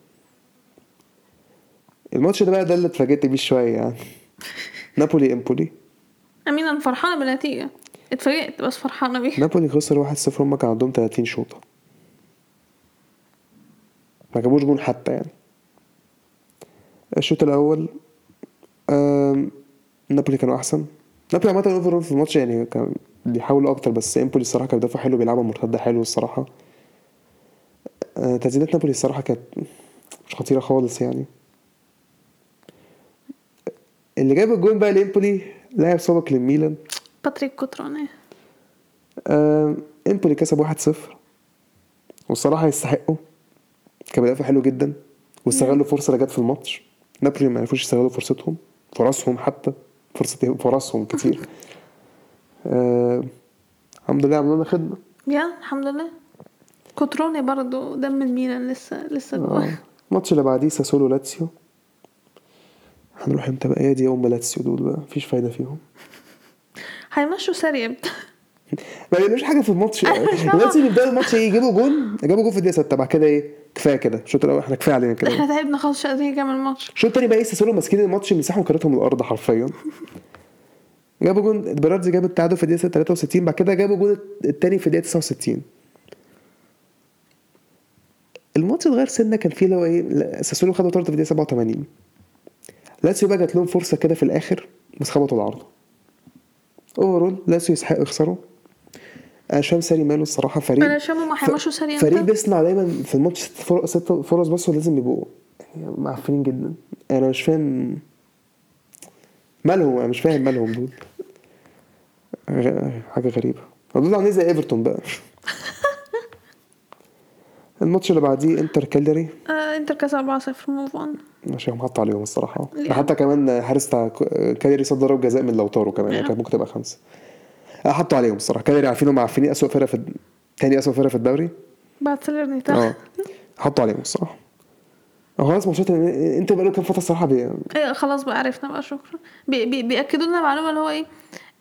الماتش ده بقى ده اللي اتفاجئت بيه شوية يعني. نابولي إمبولي. I mean أنا فرحانة بالنتيجة. اتفاجئت بس فرحانة بيها. نابولي خسر 1-0 هما كان عندهم 30 شوطة. ما جابوش جون حتى يعني. الشوط الأول آم، نابولي كانوا أحسن. نابولي عامة overall في الماتش يعني كان بيحاولوا أكتر بس إمبولي الصراحة كانوا بيدافعوا حلو بيلعبوا مرتدة حلو الصراحة. آه، تسديدات نابولي الصراحة كانت مش خطيرة خالص يعني. اللي جاب الجون بقى لإمبولي لاعب سابق للميلان. باتريك كوتروني آه، إمبولي كسب 1-0 والصراحة يستحقوا. كان بيدافع حلو جدا واستغلوا الفرصه اللي جت في الماتش. نابولي ما عرفوش يستغلوا فرصتهم فرصهم حتى فرصة فرصهم كتير. آه الحمد لله عملوا لنا خدمة. يا الحمد لله. كوتروني برضو دم الميلان لسه لسه آه. جوه الماتش اللي بعديه ساسولو لاتسيو. هنروح إمتى بقى؟ يا دي ام لاتسيو دول بقى مفيش فايدة فيهم. هيمشوا ساري. ما بيعملوش حاجة في الماتش فاهمة. لاتسيو بيبداوا الماتش إيه يجيبوا جون جابوا جون في الدقيقة 6 بعد كده إيه كفاية كده. الشوط الأول إحنا كفاية علينا كده. إحنا تعبنا خلاص مش قادرين نكمل الماتش. الشوط التاني بقى إيه ساسولو ماسكين الماتش ماسحين بكرامتهم الأرض حرفيا. جابوا جون بيراردي جاب التعادل في الدقيقة 63 بعد كده جابوا جون التاني في الدقيقة 69 الماتش اتغير سنة كان فيه اللي هو إيه ساسولو خدوا طرد في الدقيقة 87 لاتسيو بقى جات لهم فرصة كده في الآخر بس خبطوا العارضه overall لاتسيو يستحق يخسروا. أنا مش فاهم ساري ماله الصراحة فريق أنا شامو ما هيمشوا ساري فريق بيصنع دايما في الماتش ست فرص ست فرص بس ولازم يبقوا. يعني معفنين جدا. أنا مش فاهم مالهم أنا مش فاهم مالهم دول. حاجة غريبة. دول عاملين زي إيفرتون بقى. الماتش اللي بعديه إنتر كاليري. آه إنتر كسب 4-0 move on عشان هم حطوا عليهم الصراحة. حتى كمان حارس بتاع ك- كاليري صد ضربة جزاء من لوتارو كمان يعني. كانت ممكن تبقى خمسة. آه، حطوا عليهم الصراحة. كاليري عارفين هم عارفين اسوء فرقة في تاني اسوء فرقة في الدوري. بعد ساليرنيتانا آه. حطوا عليهم الصراحة. هو خلاص ماتشات أنت بقى كام فترة الصراحة بي... إيه خلاص بقى عرفنا بقى شكرا. بي بي بيأكدوا لنا معلومة اللي هو إيه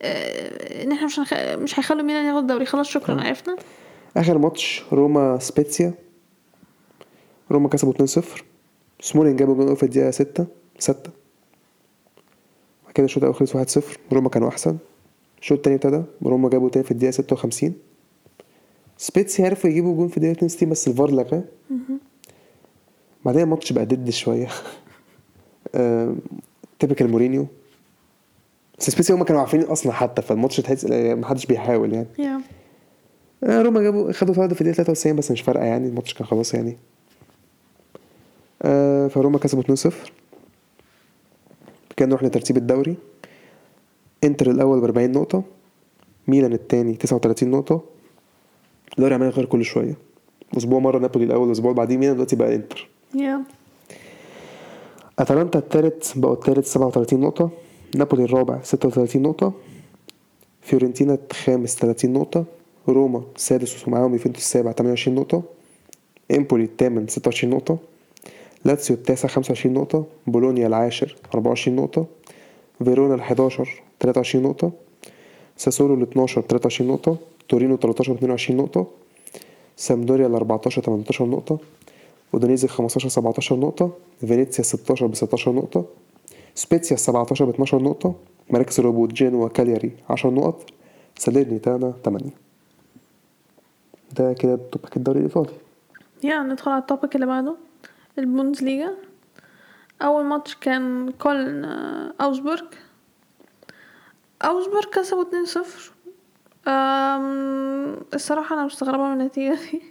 آه، إن إحنا مش هنخ... مش هيخلوا ميلان ياخد الدوري. خلاص شكرا عرفنا. آخر ماتش روما سبيتسيا. روما كسبوا 2-0 سمولين جابوا جول في الدقيقه 6 6 بعد كده الشوط الأول خلص 1-0 روما كانوا أحسن. الشوط التاني ابتدى روما جابوا تاني في الدقيقة 56 سبيتسيا عرفوا يجيبوا جول في الدقيقه 62 بس الفار لغاه. بعدين الماتش بقى dead شوية. typical مورينيو بس سبيتسيا هما كانوا عارفين أصلا حتى فالماتش تحس محدش بيحاول يعني. yeah آه، روما جابوا خدوا طرد في الدقيقة 93 بس مش فارقة يعني الماتش كان خلاص يعني. آه فروما كسبوا 2-0 كان نروح لترتيب الدوري. انتر الأول ب 40 نقطة ميلان التاني 39 نقطة. الدوري عمال يغير كل شوية. أسبوع مرة نابولي الأول الأسبوع اللي بعديه ميلان دلوقتي بقى انتر. yeah أتلانتا التالت بقوا التالت 37 نقطة نابولي الرابع 36 نقطة فيورنتينا الخامس 30 نقطة روما السادس ومعاهم يوفنتوس السابع 28 نقطة إمبولي الثامن 26 نقطة لاتسيو التاسع 25 نقطة بولونيا العاشر 24 نقطة فيرونا ال 11 23 نقطة ساسولو ال 12 23 نقطة تورينو 13 22 نقطة سامبدوريا ال 14 18 نقطة اودونيزي 15 17 نقطة فينيسيا 16 ب 16 نقطة سبيتسيا 17 ب 12 نقطة مراكز الهبوط جينوا كالياري 10 نقط ساليرنيتانا 8 ده كده topic الدوري الإيطالي. yeah ندخل على ال topic اللي بعده. البوندسليجا أول ماتش كان كولن آه، اوجسبورج اوزبورج كسبوا 2-0 أم، الصراحة أنا مستغربة من النتيجة دي.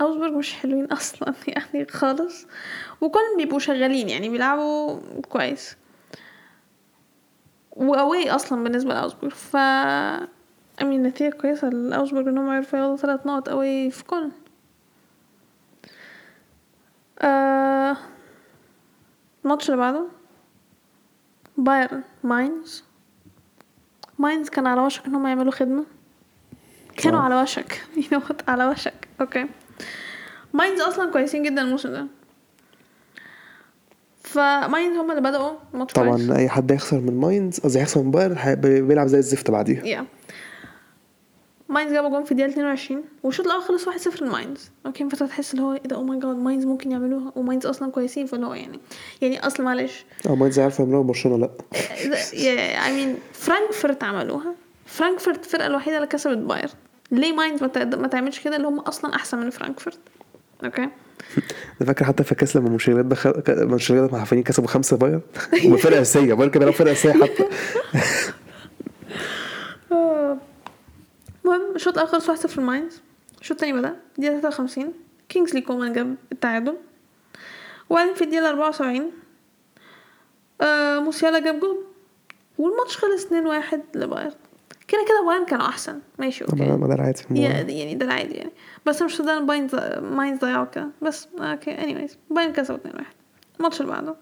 أوزبورج مش حلوين أصلا يعني خالص. وكلهم بيبقوا شغالين يعني بيلعبوا كويس. وأوي أصلا بالنسبة لأوزبورج ف أمين نتيجة كويسة لأوزبورج إنهم عرفوا ياخدوا ثلاث نقط أوي في كولن. آه، الماتش اللي بعده بايرن ماينز. ماينز كان على وشك إنهم يعملوا خدمة؟ كانوا. على وشك. What? على وشك. okay ماينز أصلا كويسين جدا الموسم ده. فماينز هم اللي بدأوا الماتش كويس طبعا أي حد هيخسر من ماينز قصدي هيخسر من بايرن بيلعب زي الزفت بعديها. yeah ماينز جابوا جون في الدقيقة 22 والشوط الأول خلص 1-0 لماينز. okay فانت تحس اللي هو إيه ده؟ oh my God ماينز ممكن يعملوها وماينز أصلا كويسين فاللي هو يعني يعني أصلا معلش. آه ماينز عارف يعملوها برشلونة لأ. I mean فرانكفورت عملوها. فرانكفورت الفرقه الوحيدة اللي كسبت بايرن. ليه ماينز ما تعملش كده؟ اللي هم أصلا أحسن من فرانكفورت. okay؟ أنا فاكر حتى في الكاس لما منشنجلاد دخل منشنجلاد مع حفانين كسبوا خمسة بايرن. وما فرقة أساسية بايرن كان فرقة أساسية حتى آه. المهم الشوط الأول خلص 1-0 ماينز الشوط التاني بدأ دقيقة 53 كينجزلي كومان جاب التعادل. وبعدين في الدقيقة 74 آه موسيالا جاب جول. والماتش خلص 2-1 لبايرن. كده كده بايرن كانوا أحسن. ماشي طبعا okay. ما ده العادي يعني ده العادي يعني. بس مش ده بايرن ماينز ضيعوا كده بس okay. anyways بايرن كسبوا 2-1 الماتش اللي بعده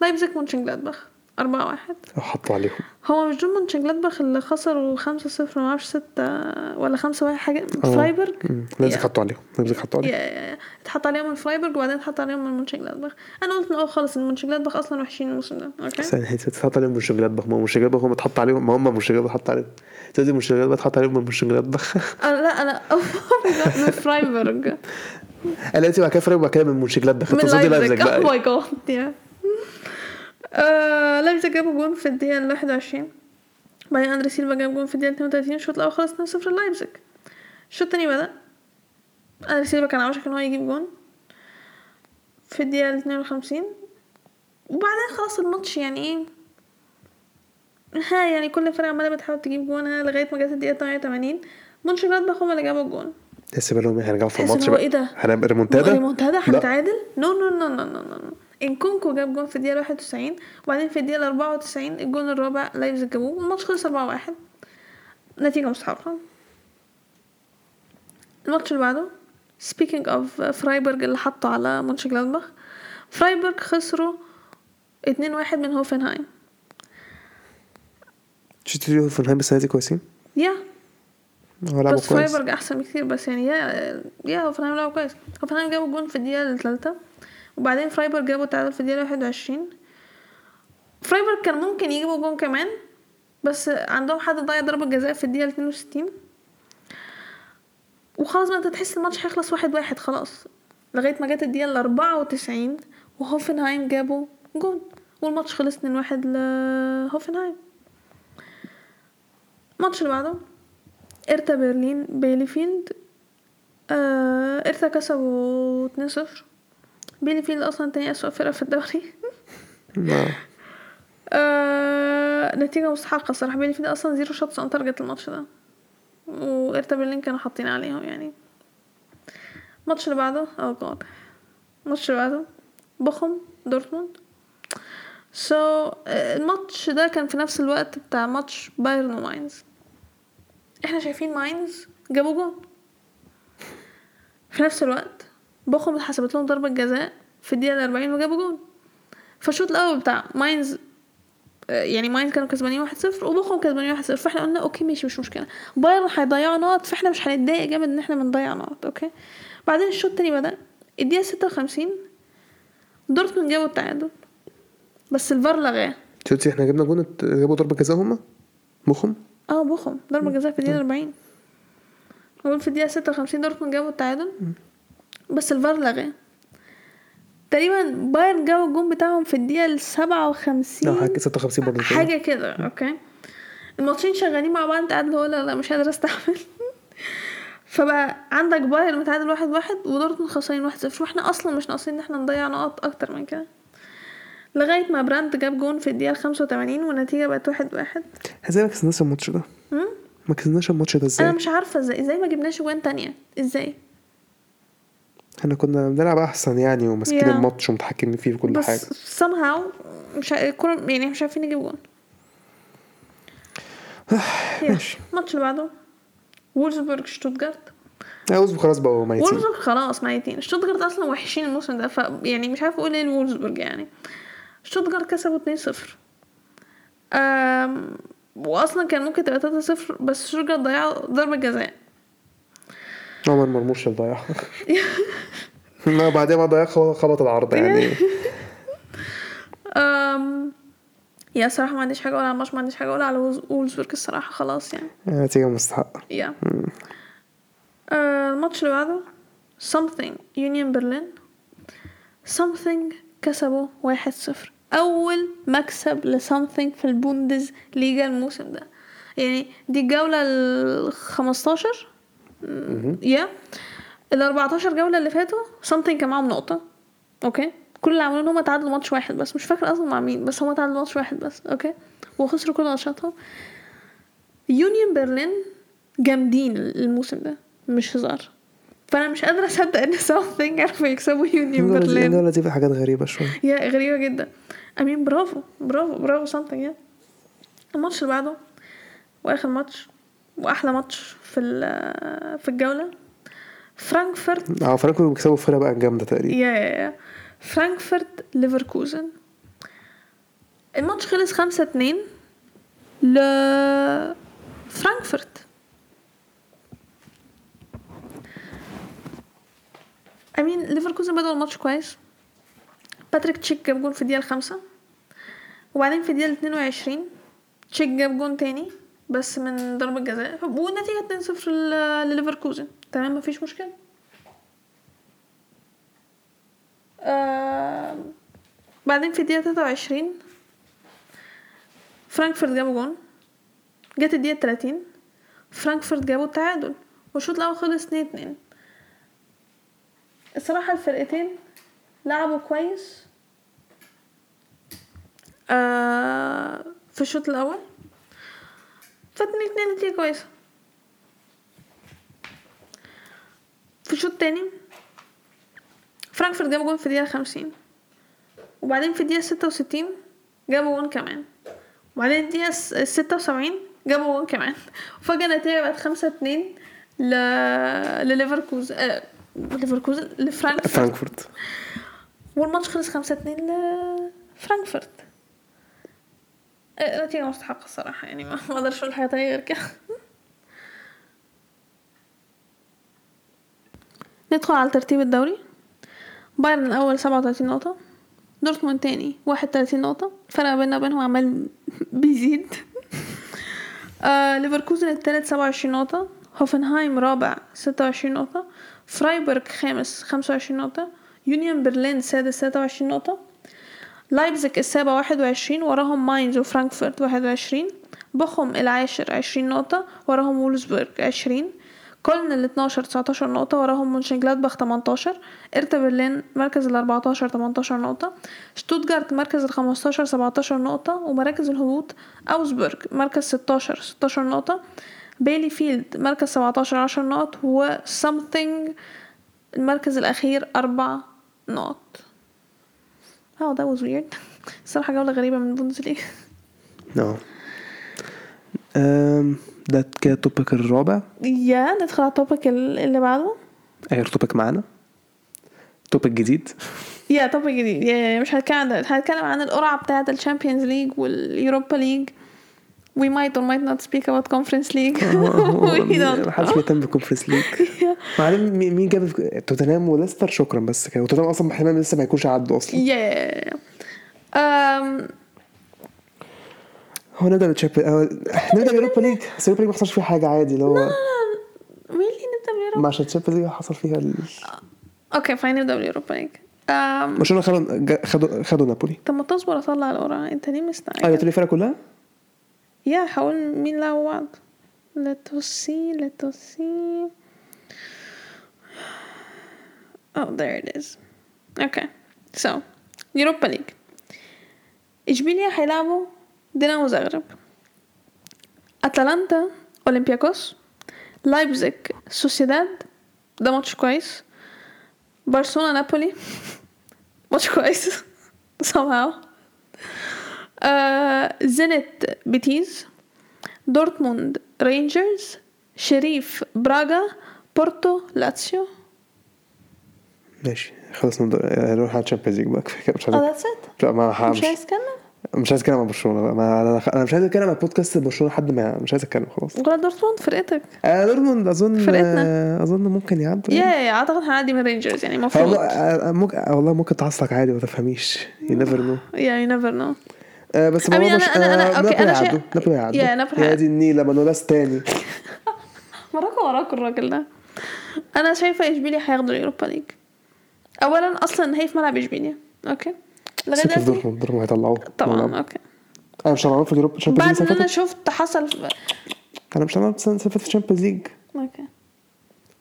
لايبزيج مونشنجلادباخ. 4-1 أو حطوا عليهم. هو مش دول مونشنجلادباخ اللي خسروا 5-0 ما أعرفش 6 ولا 5 حاجة أه. فرايبرج مم. لازم. حطوا عليهم لازم حطوا عليهم. اتحط عليهم من فرايبرج وبعدين اتحط عليهم من مونشنجلادباخ أنا قلت من الأول خالص إن مونشنجلادباخ أصلا وحشين الموسم ده أوكي بس يعني تحط عليهم منشنجلادباخ ما هو منشنجلادباخ هم اتحط عليهم ما هم منشنجلادباخ اتحط عليهم. تقصدي منشنجلادباخ اتحط عليهم من منشنجلادباخ أنا لا أنا من فرايبرج أنا بعد كده فرق بعد كده من منشنجلادباخ من تقصدي لايبزيج بقى. ماي جاد آه، لايبزيج جابوا جون في الدقيقة ال 21 بعدين اندري سيلفا جاب جون في الدقيقة 32 الشوط الأول خلص 2-0 لايبزيج. الشوط التاني بدأ. اندري سيلفا كان عاوز إن هو يجيب جون في الدقيقة ال 52 وبعدين خلاص الماتش يعني إيه؟ ها يعني كل فرقة عمالة بتحاول تجيب جون ها لغاية ما جت الدقيقة 88 مونشنجلادباخ هما اللي جابوا الجون. تحس بقى هيرجعوا في الماتش إن بقى. إيه ده؟ هنبقى ريمونتادا؟ ريمونتادا. هنتعادل؟ no no no no no no انكونكو جاب جون في الدقيقة 91 وبعدين في الدقيقة 94 الجون الرابع لايبزيج جابوه والماتش خلص 4-1 نتيجة مستحقة. الماتش اللي بعده speaking of فرايبرج اللي حطوا على مونشنجلادباخ فرايبرج خسروا 2-1 من هوفنهايم شفتوا هوفنهايم السنة دي كويسين؟ yeah. بس فرايبرج أحسن بكتير بس يعني yeah yeah هوفنهايم لعبوا كويس. هوفنهايم جابوا جون في الدقيقة الثالثة. وبعدين فرايبرج جابوا التعادل في الدقيقة 21 فرايبرج كان ممكن يجيبوا جون كمان بس عندهم حد ضيع ضربة جزاء في الدقيقة 62 وخلاص بقى انت تحس الماتش هيخلص واحد واحد خلاص لغاية ما جت الدقيقة ال 94 وهوفنهايم جابوا جون والماتش خلص 2-1 لهوفنهايم. الماتش اللي بعده هيرتا برلين بيليفيلد آه هيرتا كسبوا 2-0 بيليفيلد أصلا تاني أسوأ فرقة في الدوري. آه نتيجة مستحقة الصراحة. بيليفيلد أصلا zero shots on target الماتش ده. وهيرتا برلين كانوا حاطين عليهم يعني. الماتش اللي بعده آه God الماتش اللي بعده بوخم دورتموند. so so, الماتش ده كان في نفس الوقت بتاع ماتش بايرن وماينز. إحنا شايفين ماينز جابوا جون. في نفس الوقت بوخم اتحسبت لهم ضربة جزاء في الدقيقة الأربعين وجابوا جون. فالشوط الأول بتاع ماينز آه، يعني ماينز كانوا كسبانين واحد صفر وبوخم كسبانين واحد صفر فاحنا قلنا okay ماشي مش مشكلة. بايرن هيضيعوا نقط فاحنا مش هنتضايق جامد إن إحنا بنضيع نقط okay؟ بعدين الشوط التاني بدأ الدقيقة ستة وخمسين دورتموند جابوا التعادل. بس الفار لغاه. شفتي إحنا جبنا جون جابوا ضربة جزاء هم مخهم آه بوخم. ضربة جزاء في الدقيقة 40 هو في الدقيقة 56 دورتموند جابوا التعادل. بس الفار لغاه تقريبا بايرن جابوا الجون بتاعهم في الدقيقة ال لا 57 حاجة 56 برضه حاجة كده okay. الماتشين شغالين مع بعض تعادل هو لا لا مش قادر أستحمل. فبقى عندك بايرن متعادل واحد واحد ودورتموند خسرانين واحد صفر. وإحنا أصلا مش ناقصين إن إحنا نضيع نقط أكتر من كده. لغاية ما براند جاب جون في الدقيقة 85 والنتيجة بقت واحد واحد. إزاي ما كسبناش الماتش ده؟ ما كسبناش الماتش ده أنا إزاي؟ مش عارفة إزاي إزاي ما جبناش جوان تانية؟ إزاي؟ إحنا كنا بنلعب أحسن يعني وماسكين Yeah. الماتش ومتحكمين فيه في كل حاجة. بس somehow مش الكورة يعني مش عارفين نجيب جون. ماشي. الماتش اللي بعده. وولزبورج شتوتجارت عاوز خلاص بقوا ميتين. وولزبورج خلاص ميتين. شتوتجارت أصلا وحشين الموسم ده ف يعني مش عارفه أقول إيه لوولزبورج يعني. شتوتجارت كسبوا 2-0 أم... واصلا كان ممكن تبقى 3-0 بس شتوتجارت ضيعوا ضربة جزاء. عمر مرموش اللي ضيعها بعدين ما ضيع خبط العارضه يعني. أم... yeah صراحة ما عنديش حاجة أقول على الماتش ما عنديش حاجة أقول على وولز- وولزبورج الصراحة خلاص يعني. نتيجه مستحقه yeah. آه، الماتش اللي بعده something يونيون برلين something كسبوا واحد صفر. أول مكسب ل something في البوندز ليجا الموسم ده. يعني دي الجولة ال 15 yeah. ال 14 جولة اللي فاتوا something كان معاهم نقطة. okay؟ كل اللي عملوه إن هم تعادلوا ماتش واحد بس. مش فاكره أصلا مع مين بس هم تعادلوا ماتش واحد بس. okay؟ وخسروا كل ماتشاتهم يونيون برلين جامدين الموسم ده مش هزار. فأنا مش قادرة أصدق إن something عرفوا يكسبوا يونيون برلين. الجولة دي حاجات غريبة شوية. yeah غريبة جدا. I mean برافو برافو برافو something yeah. الماتش اللي بعده وآخر ماتش. وأحلى ماتش في ال- في الجولة. فرانكفورت آه فرانكفورت بيكسبوا فرقة بقى جامدة تقريبا. yeah yeah yeah. فرانكفورت ليفركوزن. الماتش خلص خمسة اتنين ل فرانكفورت. I mean ليفركوزن بدأوا الماتش كويس. باتريك تشيك جاب جون في الدقيقة الخامسة. وبعدين في الدقيقة اتنين وعشرين تشيك جاب جون تاني. بس من ضربة جزاء. والنتيجة اتنين صفر لليفركوزن. تمام؟ مفيش مشكلة. آه بعدين في الدقيقة تلاتة وعشرين فرانكفورت جابوا جون. جت الدقيقة تلاتين فرانكفورت جابوا التعادل. والشوط الأول خلص اتنين اتنين. الصراحة الفرقتين لعبوا كويس. آه في الشوط الأول فاتنين اتنين نتيجة كويسة في الشوط التاني فرانكفورت جابوا جون في الدقيقة خمسين وبعدين في الدقيقة ستة وستين جابوا جون كمان وبعدين الدقيقة ستة وسبعين جابوا جون كمان وفجأة النتيجة بقت خمسة اتنين ل... لليفركوزن آه... ليفركوزن لفرانكفورت فرانكفورت والماتش خلص خمسة اتنين لفرانكفورت نتيجة مستحقة الصراحة يعني ما أقدرش أقول حاجة تانية غير كده ندخل على ترتيب الدوري. بايرن الأول سبعة وتلاتين نقطة دورتموند تاني واحد وتلاتين نقطة الفرق بيننا وبينهم عمال بيزيد. آه ليفركوزن التالت سبعة وعشرين نقطة هوفنهايم رابع ستة وعشرين نقطة فرايبورغ خامس خمسة وعشرين نقطة يونيون برلين سادس تلاتة وعشرين نقطة لايبزيج السابع واحد وعشرين وراهم ماينز وفرانكفورت واحد وعشرين بوخم العاشر عشرين نقطة وراهم وولزبورغ عشرين كولن ال 12 19 نقطة وراهم مونشنجلادباخ 18 هيرتا برلين مركز ال 14 18 نقطة شتوتجارت مركز ال 15 17 نقطة ومراكز الهبوط أوجسبورغ مركز 16 16 نقطة بيليفيلد مركز 17 10 نقط و something المركز الأخير أربع نقط. Oh that was weird. الصراحة جولة غريبة من البوندسليغا آه ده كده ال topic الرابع. yeah ندخل على ال topic ال- اللي بعده. اخر topic معانا؟ topic جديد. yeah topic جديد. yeah مش هنتكلم عن هنتكلم عن القرعة بتاعة ال Champions League وال Europa League we might or might not speak about conference league. We don't محدش بيهتم بال Conference League بعدين مين جاب توتنهام وليستر؟ شكرا بس كده وتوتنهام أصلا احتمال لسه ما يكونش عدوا أصلا. Yeah. Um, هو نبدا بال Champions نبدا بال Europa League بس ال Europa League ما حصلش فيها حاجة عادي اللي هو really نبدأ بال Europa ما عشان ال Champions League حصل فيها ال... okay fine نبدأ بال Europa League um, برشلونة خدوا خدوا خدوا نابولي. طب ما تصبر اطلع القرعة أنت ليه آه مستعجل تقولي الفرقة كلها؟ yeah حاول مين لعبوا بعض let us see let us see. Oh there it is. Okay so Europa League. اشبيليا هيلعبوا دينامو زغرب اتلانتا اولمبياكوس لايبزيج سوسيداد ده ماتش كويس برشلونة نابولي ماتش كويس somehow. آه زينت بيتيز دورتموند رينجرز شريف براغا بورتو لاتسيو. ماشي خلصنا الدوري- نروح على ال Champions League بقى. كده، مش آه عايز that's it لا ما مش مش عايز تتكلم مش عايز أتكلم عن برشلونة بقى. ما أنا أنا مش عايز أتكلم عن بودكاست برشلونة لحد ما مش عايز أتكلم خلاص. ولا دورتموند؟ فرقتك. آه دورتموند اظن فرقتنا. آه أظن ممكن يعدوا. يا يا أعتقد هنعدي من رينجرز يعني هو المفروض آه، ممكن والله ممكن تعصلك عادي ما تفهميش. يو نيفر نو يا يو نيفر نو بس I mean الموضوع أنا- مش أنا- أنا- آه، هيعدوا نابولي هيعدوا yeah نابولي يا دي النيلة مانولاس تاني. وراكوا وراكوا الراجل ده. أنا شايفة إشبيليا هياخدوا ال Europa League. اولا أصلا هي في ملعب إشبيليا. okay؟ لغاية دلوقتي. دورتموند دورتموند هيطلعوه. طبعا okay. أنا مش هلعبهم في ال Europa بعد إن أنا شفت حصل في... أنا مش هلعب السنة اللي فاتت في ال Champions League okay.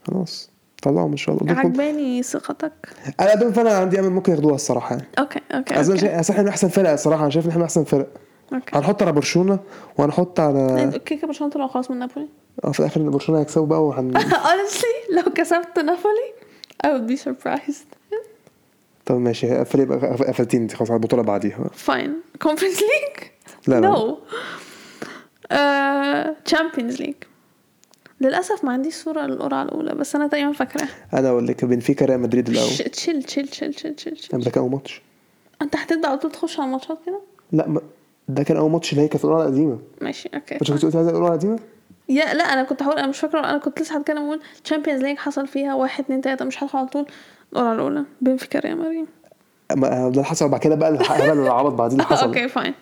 خلاص. طلعهم ان شاء الله. عجباني ثقتك. أنا دول فانا عندي امل ممكن ياخدوها الصراحة يعني. okay okay okay, شايف أصل إحنا أحسن فرق الصراحة. أنا شايف إن إحنا أحسن فرق. okay. هنحط على برشلونة وهنحط على كيكا برشلونة طلعوا خلاص من نابولي؟ آه في الآخر برشلونة هيكسبوا بقى وهن honestly لو كسبت نابولي I would be surprised. طب ماشي فريق بقى قفلتين انت خلاص على البطولة بعديها. Fine. Conference league لا لا. No. Uh, champions للأسف ما عنديش صورة للقرعة الأولى بس أنا تقريبا فاكراها. أنا أقول لك بنفيكا ريال مدريد الأول. تشيل تشيل تشيل تشيل تشيل كان ده كان أول ماتش. أنت هتبدأ على طول تخش على الماتشات كده؟ لا ما ده كان أول ماتش اللي هي كانت القرعة القديمة. ماشي okay. مش كنت قلت عايز القرعة القديمة؟ yeah لا أنا كنت هقول أنا مش فاكرة أنا كنت لسه هتكلم أقول champions league حصل فيها واحد اتنين تلاتة مش هدخل على طول القرعة الأولى. بنفيكا ريال مدريد. ما- ده اللي حصل بعد كده بقى الهبل اللي عبط بعدين اللي حصل. okay fine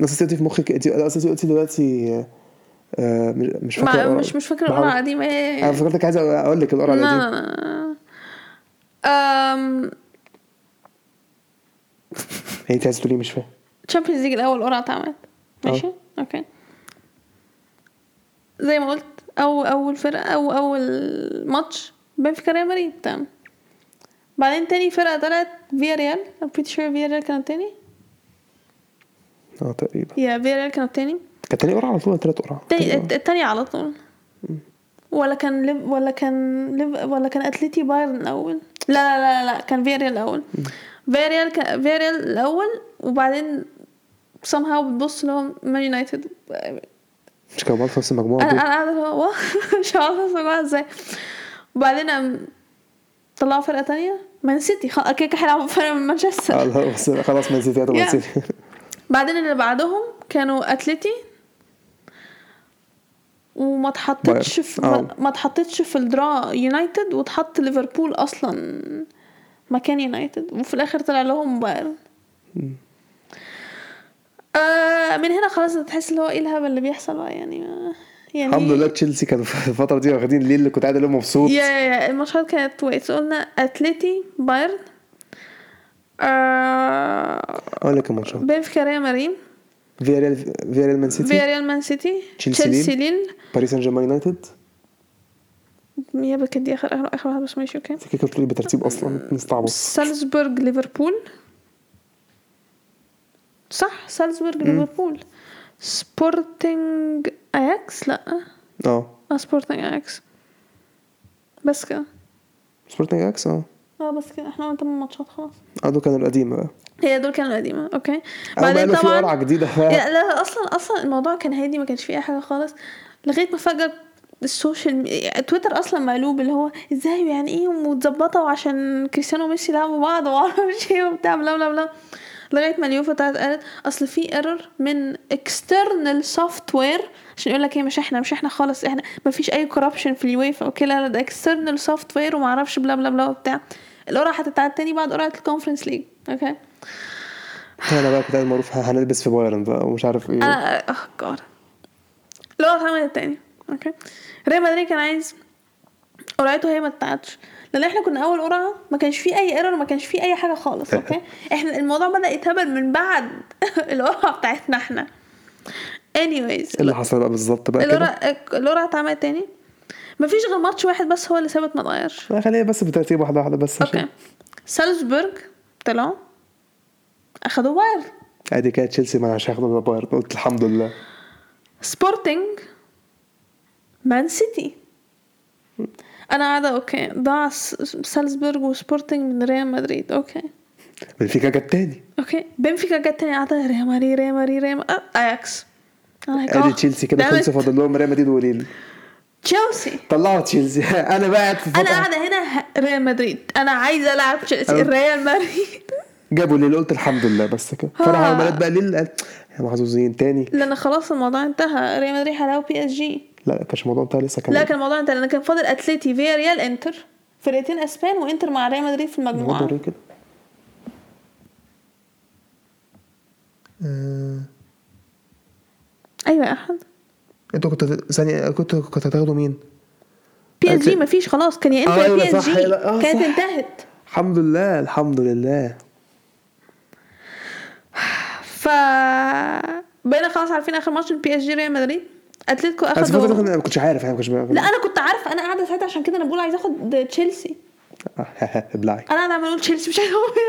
بس انت في مخك أنت قلتي دلوقتي آه، مش- فاكره ما. مش مش فاكرة بحاول- القرعة القديمة إيه. أنا فكرتك عايز أقول لك القرعه القديمه أم هي انت عايز تقولي مش فاهم. Champions League الأول قرعه اتعملت. ماشي؟ آه. okay. زي ما قلت أو أول فرقة أو أول ماتش بنفيكا ريال مدريد. تمام. بعدين تاني فرقة طلعت فيا ريال I'm pretty sure فيا ريال كانوا تاني. آه تقريبا. yeah فيا ريال كانوا تاني. كانت تاني قرعه على طول ولا تالت قرعه؟ تاني تاني الت- التانية على طول. ولا كان ليف ولا كان ليف ولا كان اتلتي بايرن الأول؟ لا لا لا لا كان فيا ريال الأول. فيا ريال كان فيا ريال الأول وبعدين somehow بتبص اللي هو مان يونايتد مش كانوا في نفس المجموعة أنا أنا قاعدة مش عارفة اسمعها إزاي. وبعدين طلعوا فرقة تانية؟ مان سيتي كده كده هيلعبوا فرقة من مانشستر خلاص مان سيتي هتبقى مان. سيتي بعدين اللي بعدهم كانوا اتلتي وما اتحطتش. في. ما- اتحطتش في الدرا يونايتد واتحط ليفربول أصلا مكان يونايتد. وفي الآخر طلع لهم بايرن. آه من هنا خلاص تحس اللي هو إيه الهبل اللي بيحصل بقى. يعني يعني الحمد لله تشيلسي كانوا في الفترة دي واخدين ليه اللي كنت قاعد اليوم مبسوط. يا يا الماتشات كانت ويت قلنا اتلتي بايرن. آه أقول لك الماتشات بنفيكا ريال مدريد. فيا ريال فيا ريال مان سيتي ريال مان سيتي تشيلسي تشيلسي ليل. باريس سان جيرمان يونايتد يا بك دي اخر اخر آخر واحدة بس ماشي okay. كده بتقولي بترتيب أصلا نستعبط. سالزبورغ ليفربول؟ صح سالزبورغ ليفربول. سبورتنج أياكس؟ لا. آه. آه سبورتنج أياكس. بس كده. سبورتنج أياكس آه. آه بس كده. إحنا قلنا ماتشات خلاص. آه دول كانوا القديمة بقى. هي دول كانوا القديمة. okay. بعدين في طبعا جديدة yeah فيها لا أصلا أصلا الموضوع كان هادي ما كانش فيه أي حاجة خالص. لغاية ما فجأة ال social تويتر أصلا مقلوب اللي هو إزاي يعني إيه ومتظبطة عشان كريستيانو وميسي لعبوا بعض ومعرفش إيه وبتاع blah blah blah. لغاية ما اليوفا طلعت قالت أصل في error من external software عشان يقول لك إيه مش إحنا مش إحنا خالص إحنا ما فيش أي corruption في اليويفا okay لا لا ده external software وما أعرفش blah blah blah وبتاع. القرعه هتتعاد تاني بعد قرعة ال Conference League okay أنا بقى كنت معروف هنلبس في بايرن بقى ومش عارف إيه. أنا آه جاد القرعه اتعملت تاني okay ريال مدريد كان عايز قرعته هي ما اتعادش لأن إحنا كنا أول قرعة ما كانش فيه أي error ما كانش فيه أي حاجة خالص. okay إحنا الموضوع بدأ يتهبل من بعد القرعة بتاعتنا إحنا. Anyways. إيه اللي حصل بقى بالظبط بقى كده؟ القرعة اتعملت تاني. مفيش غير ماتش واحد بس هو اللي ثابت ما اتغيرش لا، خليها بس بترتيب واحدة واحدة بس عشان okay. سالزبورغ طلعوا أخدوا بايرن. ادي كده تشيلسي ما أنا هاخد بايرن قلت الحمد لله. سبورتنج مان سيتي. أنا قاعدة okay. ضاع س- سالزبورغ وسبورتنج من ريال مدريد okay. بنفيكا جت تاني. okay. بنفيكا جت تاني قاعدة ريال مدريد ريال مدريد ريال مدريد آه، أياكس. أدي آه، تشيلسي كده damn خلص it. فاضل لهم ريال مدريد وليل. تشيلسي. طلعوا تشيلسي. أنا بقى أنا قاعدة هنا ريال مدريد. أنا عايزه ألعب تشيلسي ريال مدريد. جابوا ليل قلت الحمد لله بس كده. فرح عملت بقى قال يا محظوظين تاني. لأن خلاص الموضوع انتهى. ريال مدريد هيلعبوا PSG لا كانش الموضوع بتاع لسه كان لا كان الموضوع انتهى لأن كان فاضل اتلتي فيا ريال إنتر. فرقتين أسبان وإنتر مع ريال مدريد في المجموعة. برضه كده. أيوه يا أحمد. أنتوا كنتوا ثانية كنتوا كنتوا هتاخدوا مين؟ PSG مفيش خلاص. كان yeah انتر آه، yeah أيوة PSG. آه، كانت. انتهت. الحمد لله الحمد لله. ف بقينا خلاص عارفين آخر ماتش PSG ريال مدريد. أتلتيكو بس دي أخدوا. كنت- ما كنتش عارف يعني ما كنتش لا أنا كنت عارفة. أنا قاعدة ساعتها عشان كده أنا بقول عايزه أخد تشيلسي. ابلعي أنا قاعدة عمال أقول تشيلسي مش عايزه أخد بي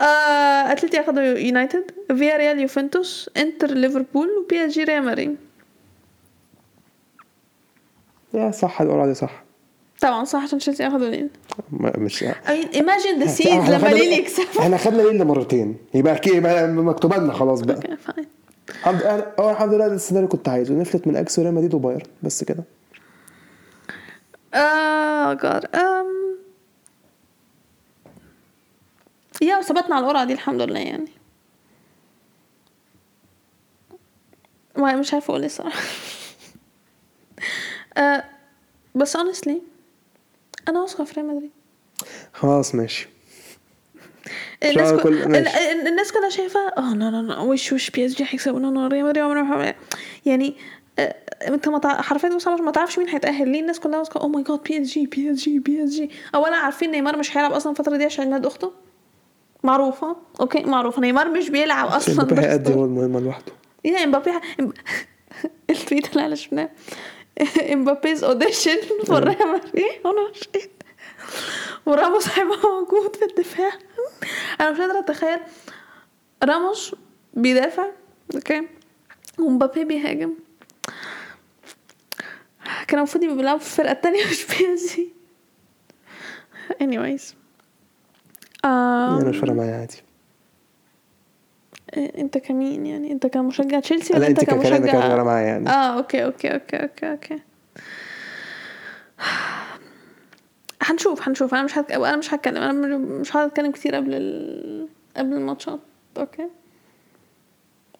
آه اتلتي اخدوا يونايتد فيا ريال يوفنتوس إنتر ليفربول وبي إس جي ريال مدريد. يا صح القرعة دي صح. طبعا صح عشان تشيلسي اخدوا ليل ما- مش the scenes إحنا لما ليل يكسب إحنا خدنا ليل مرتين. يبقى يبقى مكتوبه لنا خلاص بقى. okay fine الحمد لله أه الحمد لله ده السيناريو كنت عايزه. نفلت من أكس وريال مدريد وبايرن بس كده. آه جاد ام يا وثبتنا على القرعة دي الحمد لله يعني. ما مش عارفة أقول إيه الصراحة. آه بس honestly أنا واثقة في ريال مدريد. خلاص ماشي. الناس كل... الناس كلها شايفة آه لا لا لا وش وش بي اس جي هيكسبوا؟ لا لا ريال مدريد عمره ما- يعني آه، انت ما حرفيا ما تعرفش مين هيتأهل. ليه الناس كلها واثقة؟ oh my God بي اس جي بي اس جي بي اس جي اولا عارفين نيمار مش هيلعب أصلا الفترة دي عشان ميلاد أخته؟ معروفة. okay معروفة. نيمار مش بيلعب أصلا مبابي هيأدي هو المهمة لوحده؟ يا امبابي ح- إم- ال tweet اللي انا شفناه. امبابي's audition for ريال مدريد أنا مش وراموس هيبقى موجود في الدفاع. أنا مش قادرة أتخيل. راموس بيدافع. okay. ومبابي بيهاجم. كان المفروض يبقوا بيلعبوا في الفرقة التانية مش بي إس جي anyways أنا مش آم، فارقة معايا عادي. أنت كمين يعني؟ أنت كمشجع تشيلسي لا ولا أنت أنت ككلام كان فارقة كمشجع معايا يعني. آه okay okay okay okay okay. هنشوف هنشوف. أنا مش هتك... أنا مش هتكلم. أنا مش- هتكلم كتير قبل ال... قبل الماتشات. okay.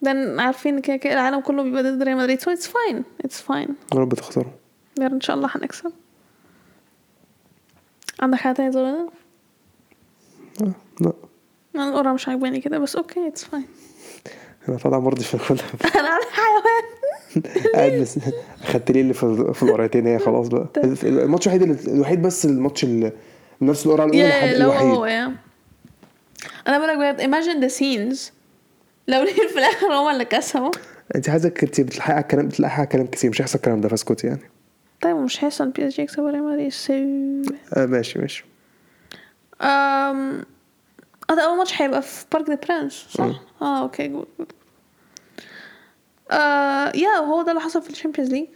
لأن عارفين كده كده العالم كله بيبقى ضد ريال مدريد. So it's fine. It's fine. يا رب تخسروا. إن شاء الله هنكسب. عندك حاجة تانية تزودها؟ لا. أنا القرعة مش عاجباني كده بس okay it's fine أنا طالع مرضي في الكل أنا حيوان قاعد بس خدت لي اللي في القرعتين هي خلاص بقى. الماتش الوحيد الوحيد بس الماتش اللي نفس القرعه الاولى الوحيد أنا بقولك بجد imagine the scenes. لو ليل في الآخر هما اللي كسبوا. أنت عايزك أنت بتلحقي على الكلام بتلحقي على الكلام كتير مش هيحصل الكلام ده فاسكتي يعني. طيب مش هيحصل بي اس جي يكسبوا ريال مدريد ماشي ماشي. ده أول ماتش هيبقى في بارك دي برانس صح؟ آه okay good good آه yeah هو ده اللي حصل في الشامبيونز ليج؟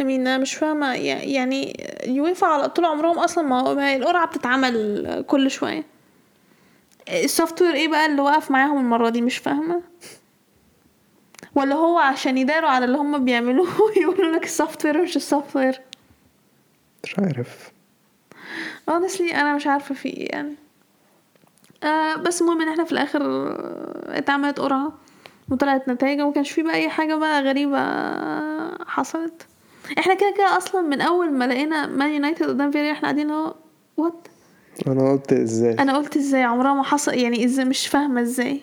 I mean أنا مش فاهمة يع- يعني يويفا على طول عمرهم أصلا ما القرعة بتتعمل كل شوية. ال software إيه بقى اللي وقف معاهم المرة دي؟ مش فاهمة. ولا هو عشان يداروا على اللي هم بيعملوه يقولوا لك ال software مش ال software؟ مش عارف. Honestly أنا مش عارفة في إيه يعني. آه بس المهم إن إحنا في الآخر آه، اتعملت قرعة وطلعت نتائج وما كانش في بقى أي حاجة بقى غريبة آه، حصلت. إحنا كده كده أصلا من أول ما لقينا مان يونايتد قدام فياريال إحنا قاعدين اللي هو what أنا قلت إزاي؟ أنا قلت إزاي؟ عمرها ما حصل يعني إزاي؟ مش فاهمة إزاي.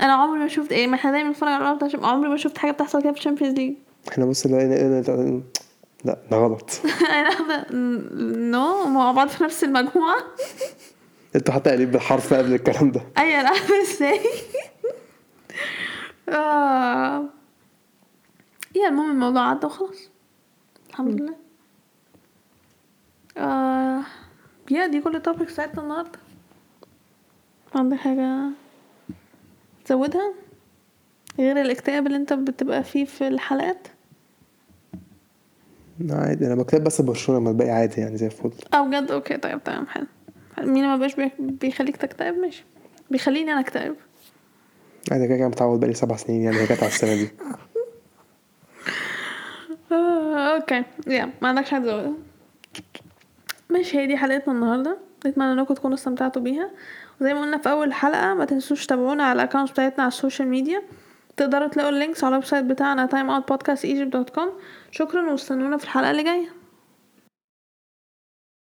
أنا عمري ما شفت إيه ما إحنا دايما بنتفرج على بتاع عمري ما شفت حاجة بتحصل كده في الشامبيونز ليج إحنا بص لقينا لقينا- لا ده غلط. no مع بعض في نفس المجموعة. أنتوا حتى قايلين بالحرف قبل الكلام ده. أيوه أنا إزاي؟ آه. yeah المهم الموضوع عدى وخلاص. الحمد لله. آه. yeah دي كل ال topics بتاعتنا النهارده. عندك حاجة تزودها؟ غير الاكتئاب اللي أنت بتبقى فيه في الحلقات؟ عادي. أنا بكتب بس برشلونة ما الباقي عادي يعني زي الفل. آه بجد؟ okay طيب تمام حلو. مين ما بقاش بي- بيخليك تكتئب؟ ماشي. بيخليني أنا أكتئب. عادي كده كده متعود بقالي سبع سنين يعني هي جت على السنة دي. آه، okay. yeah ما عندكش حاجة تزودها ماشي هي دي حلقتنا النهارده. اتمنى إنكم تكونوا استمتعتوا بيها. وزي ما قلنا في أول حلقة ما تنسوش تتابعونا على ال account بتاعتنا على ال social media. تقدروا تلاقوا ال links على ال website بتاعنا timeoutpodcastegypt.com شكرا واستنونا في الحلقة اللي جاية.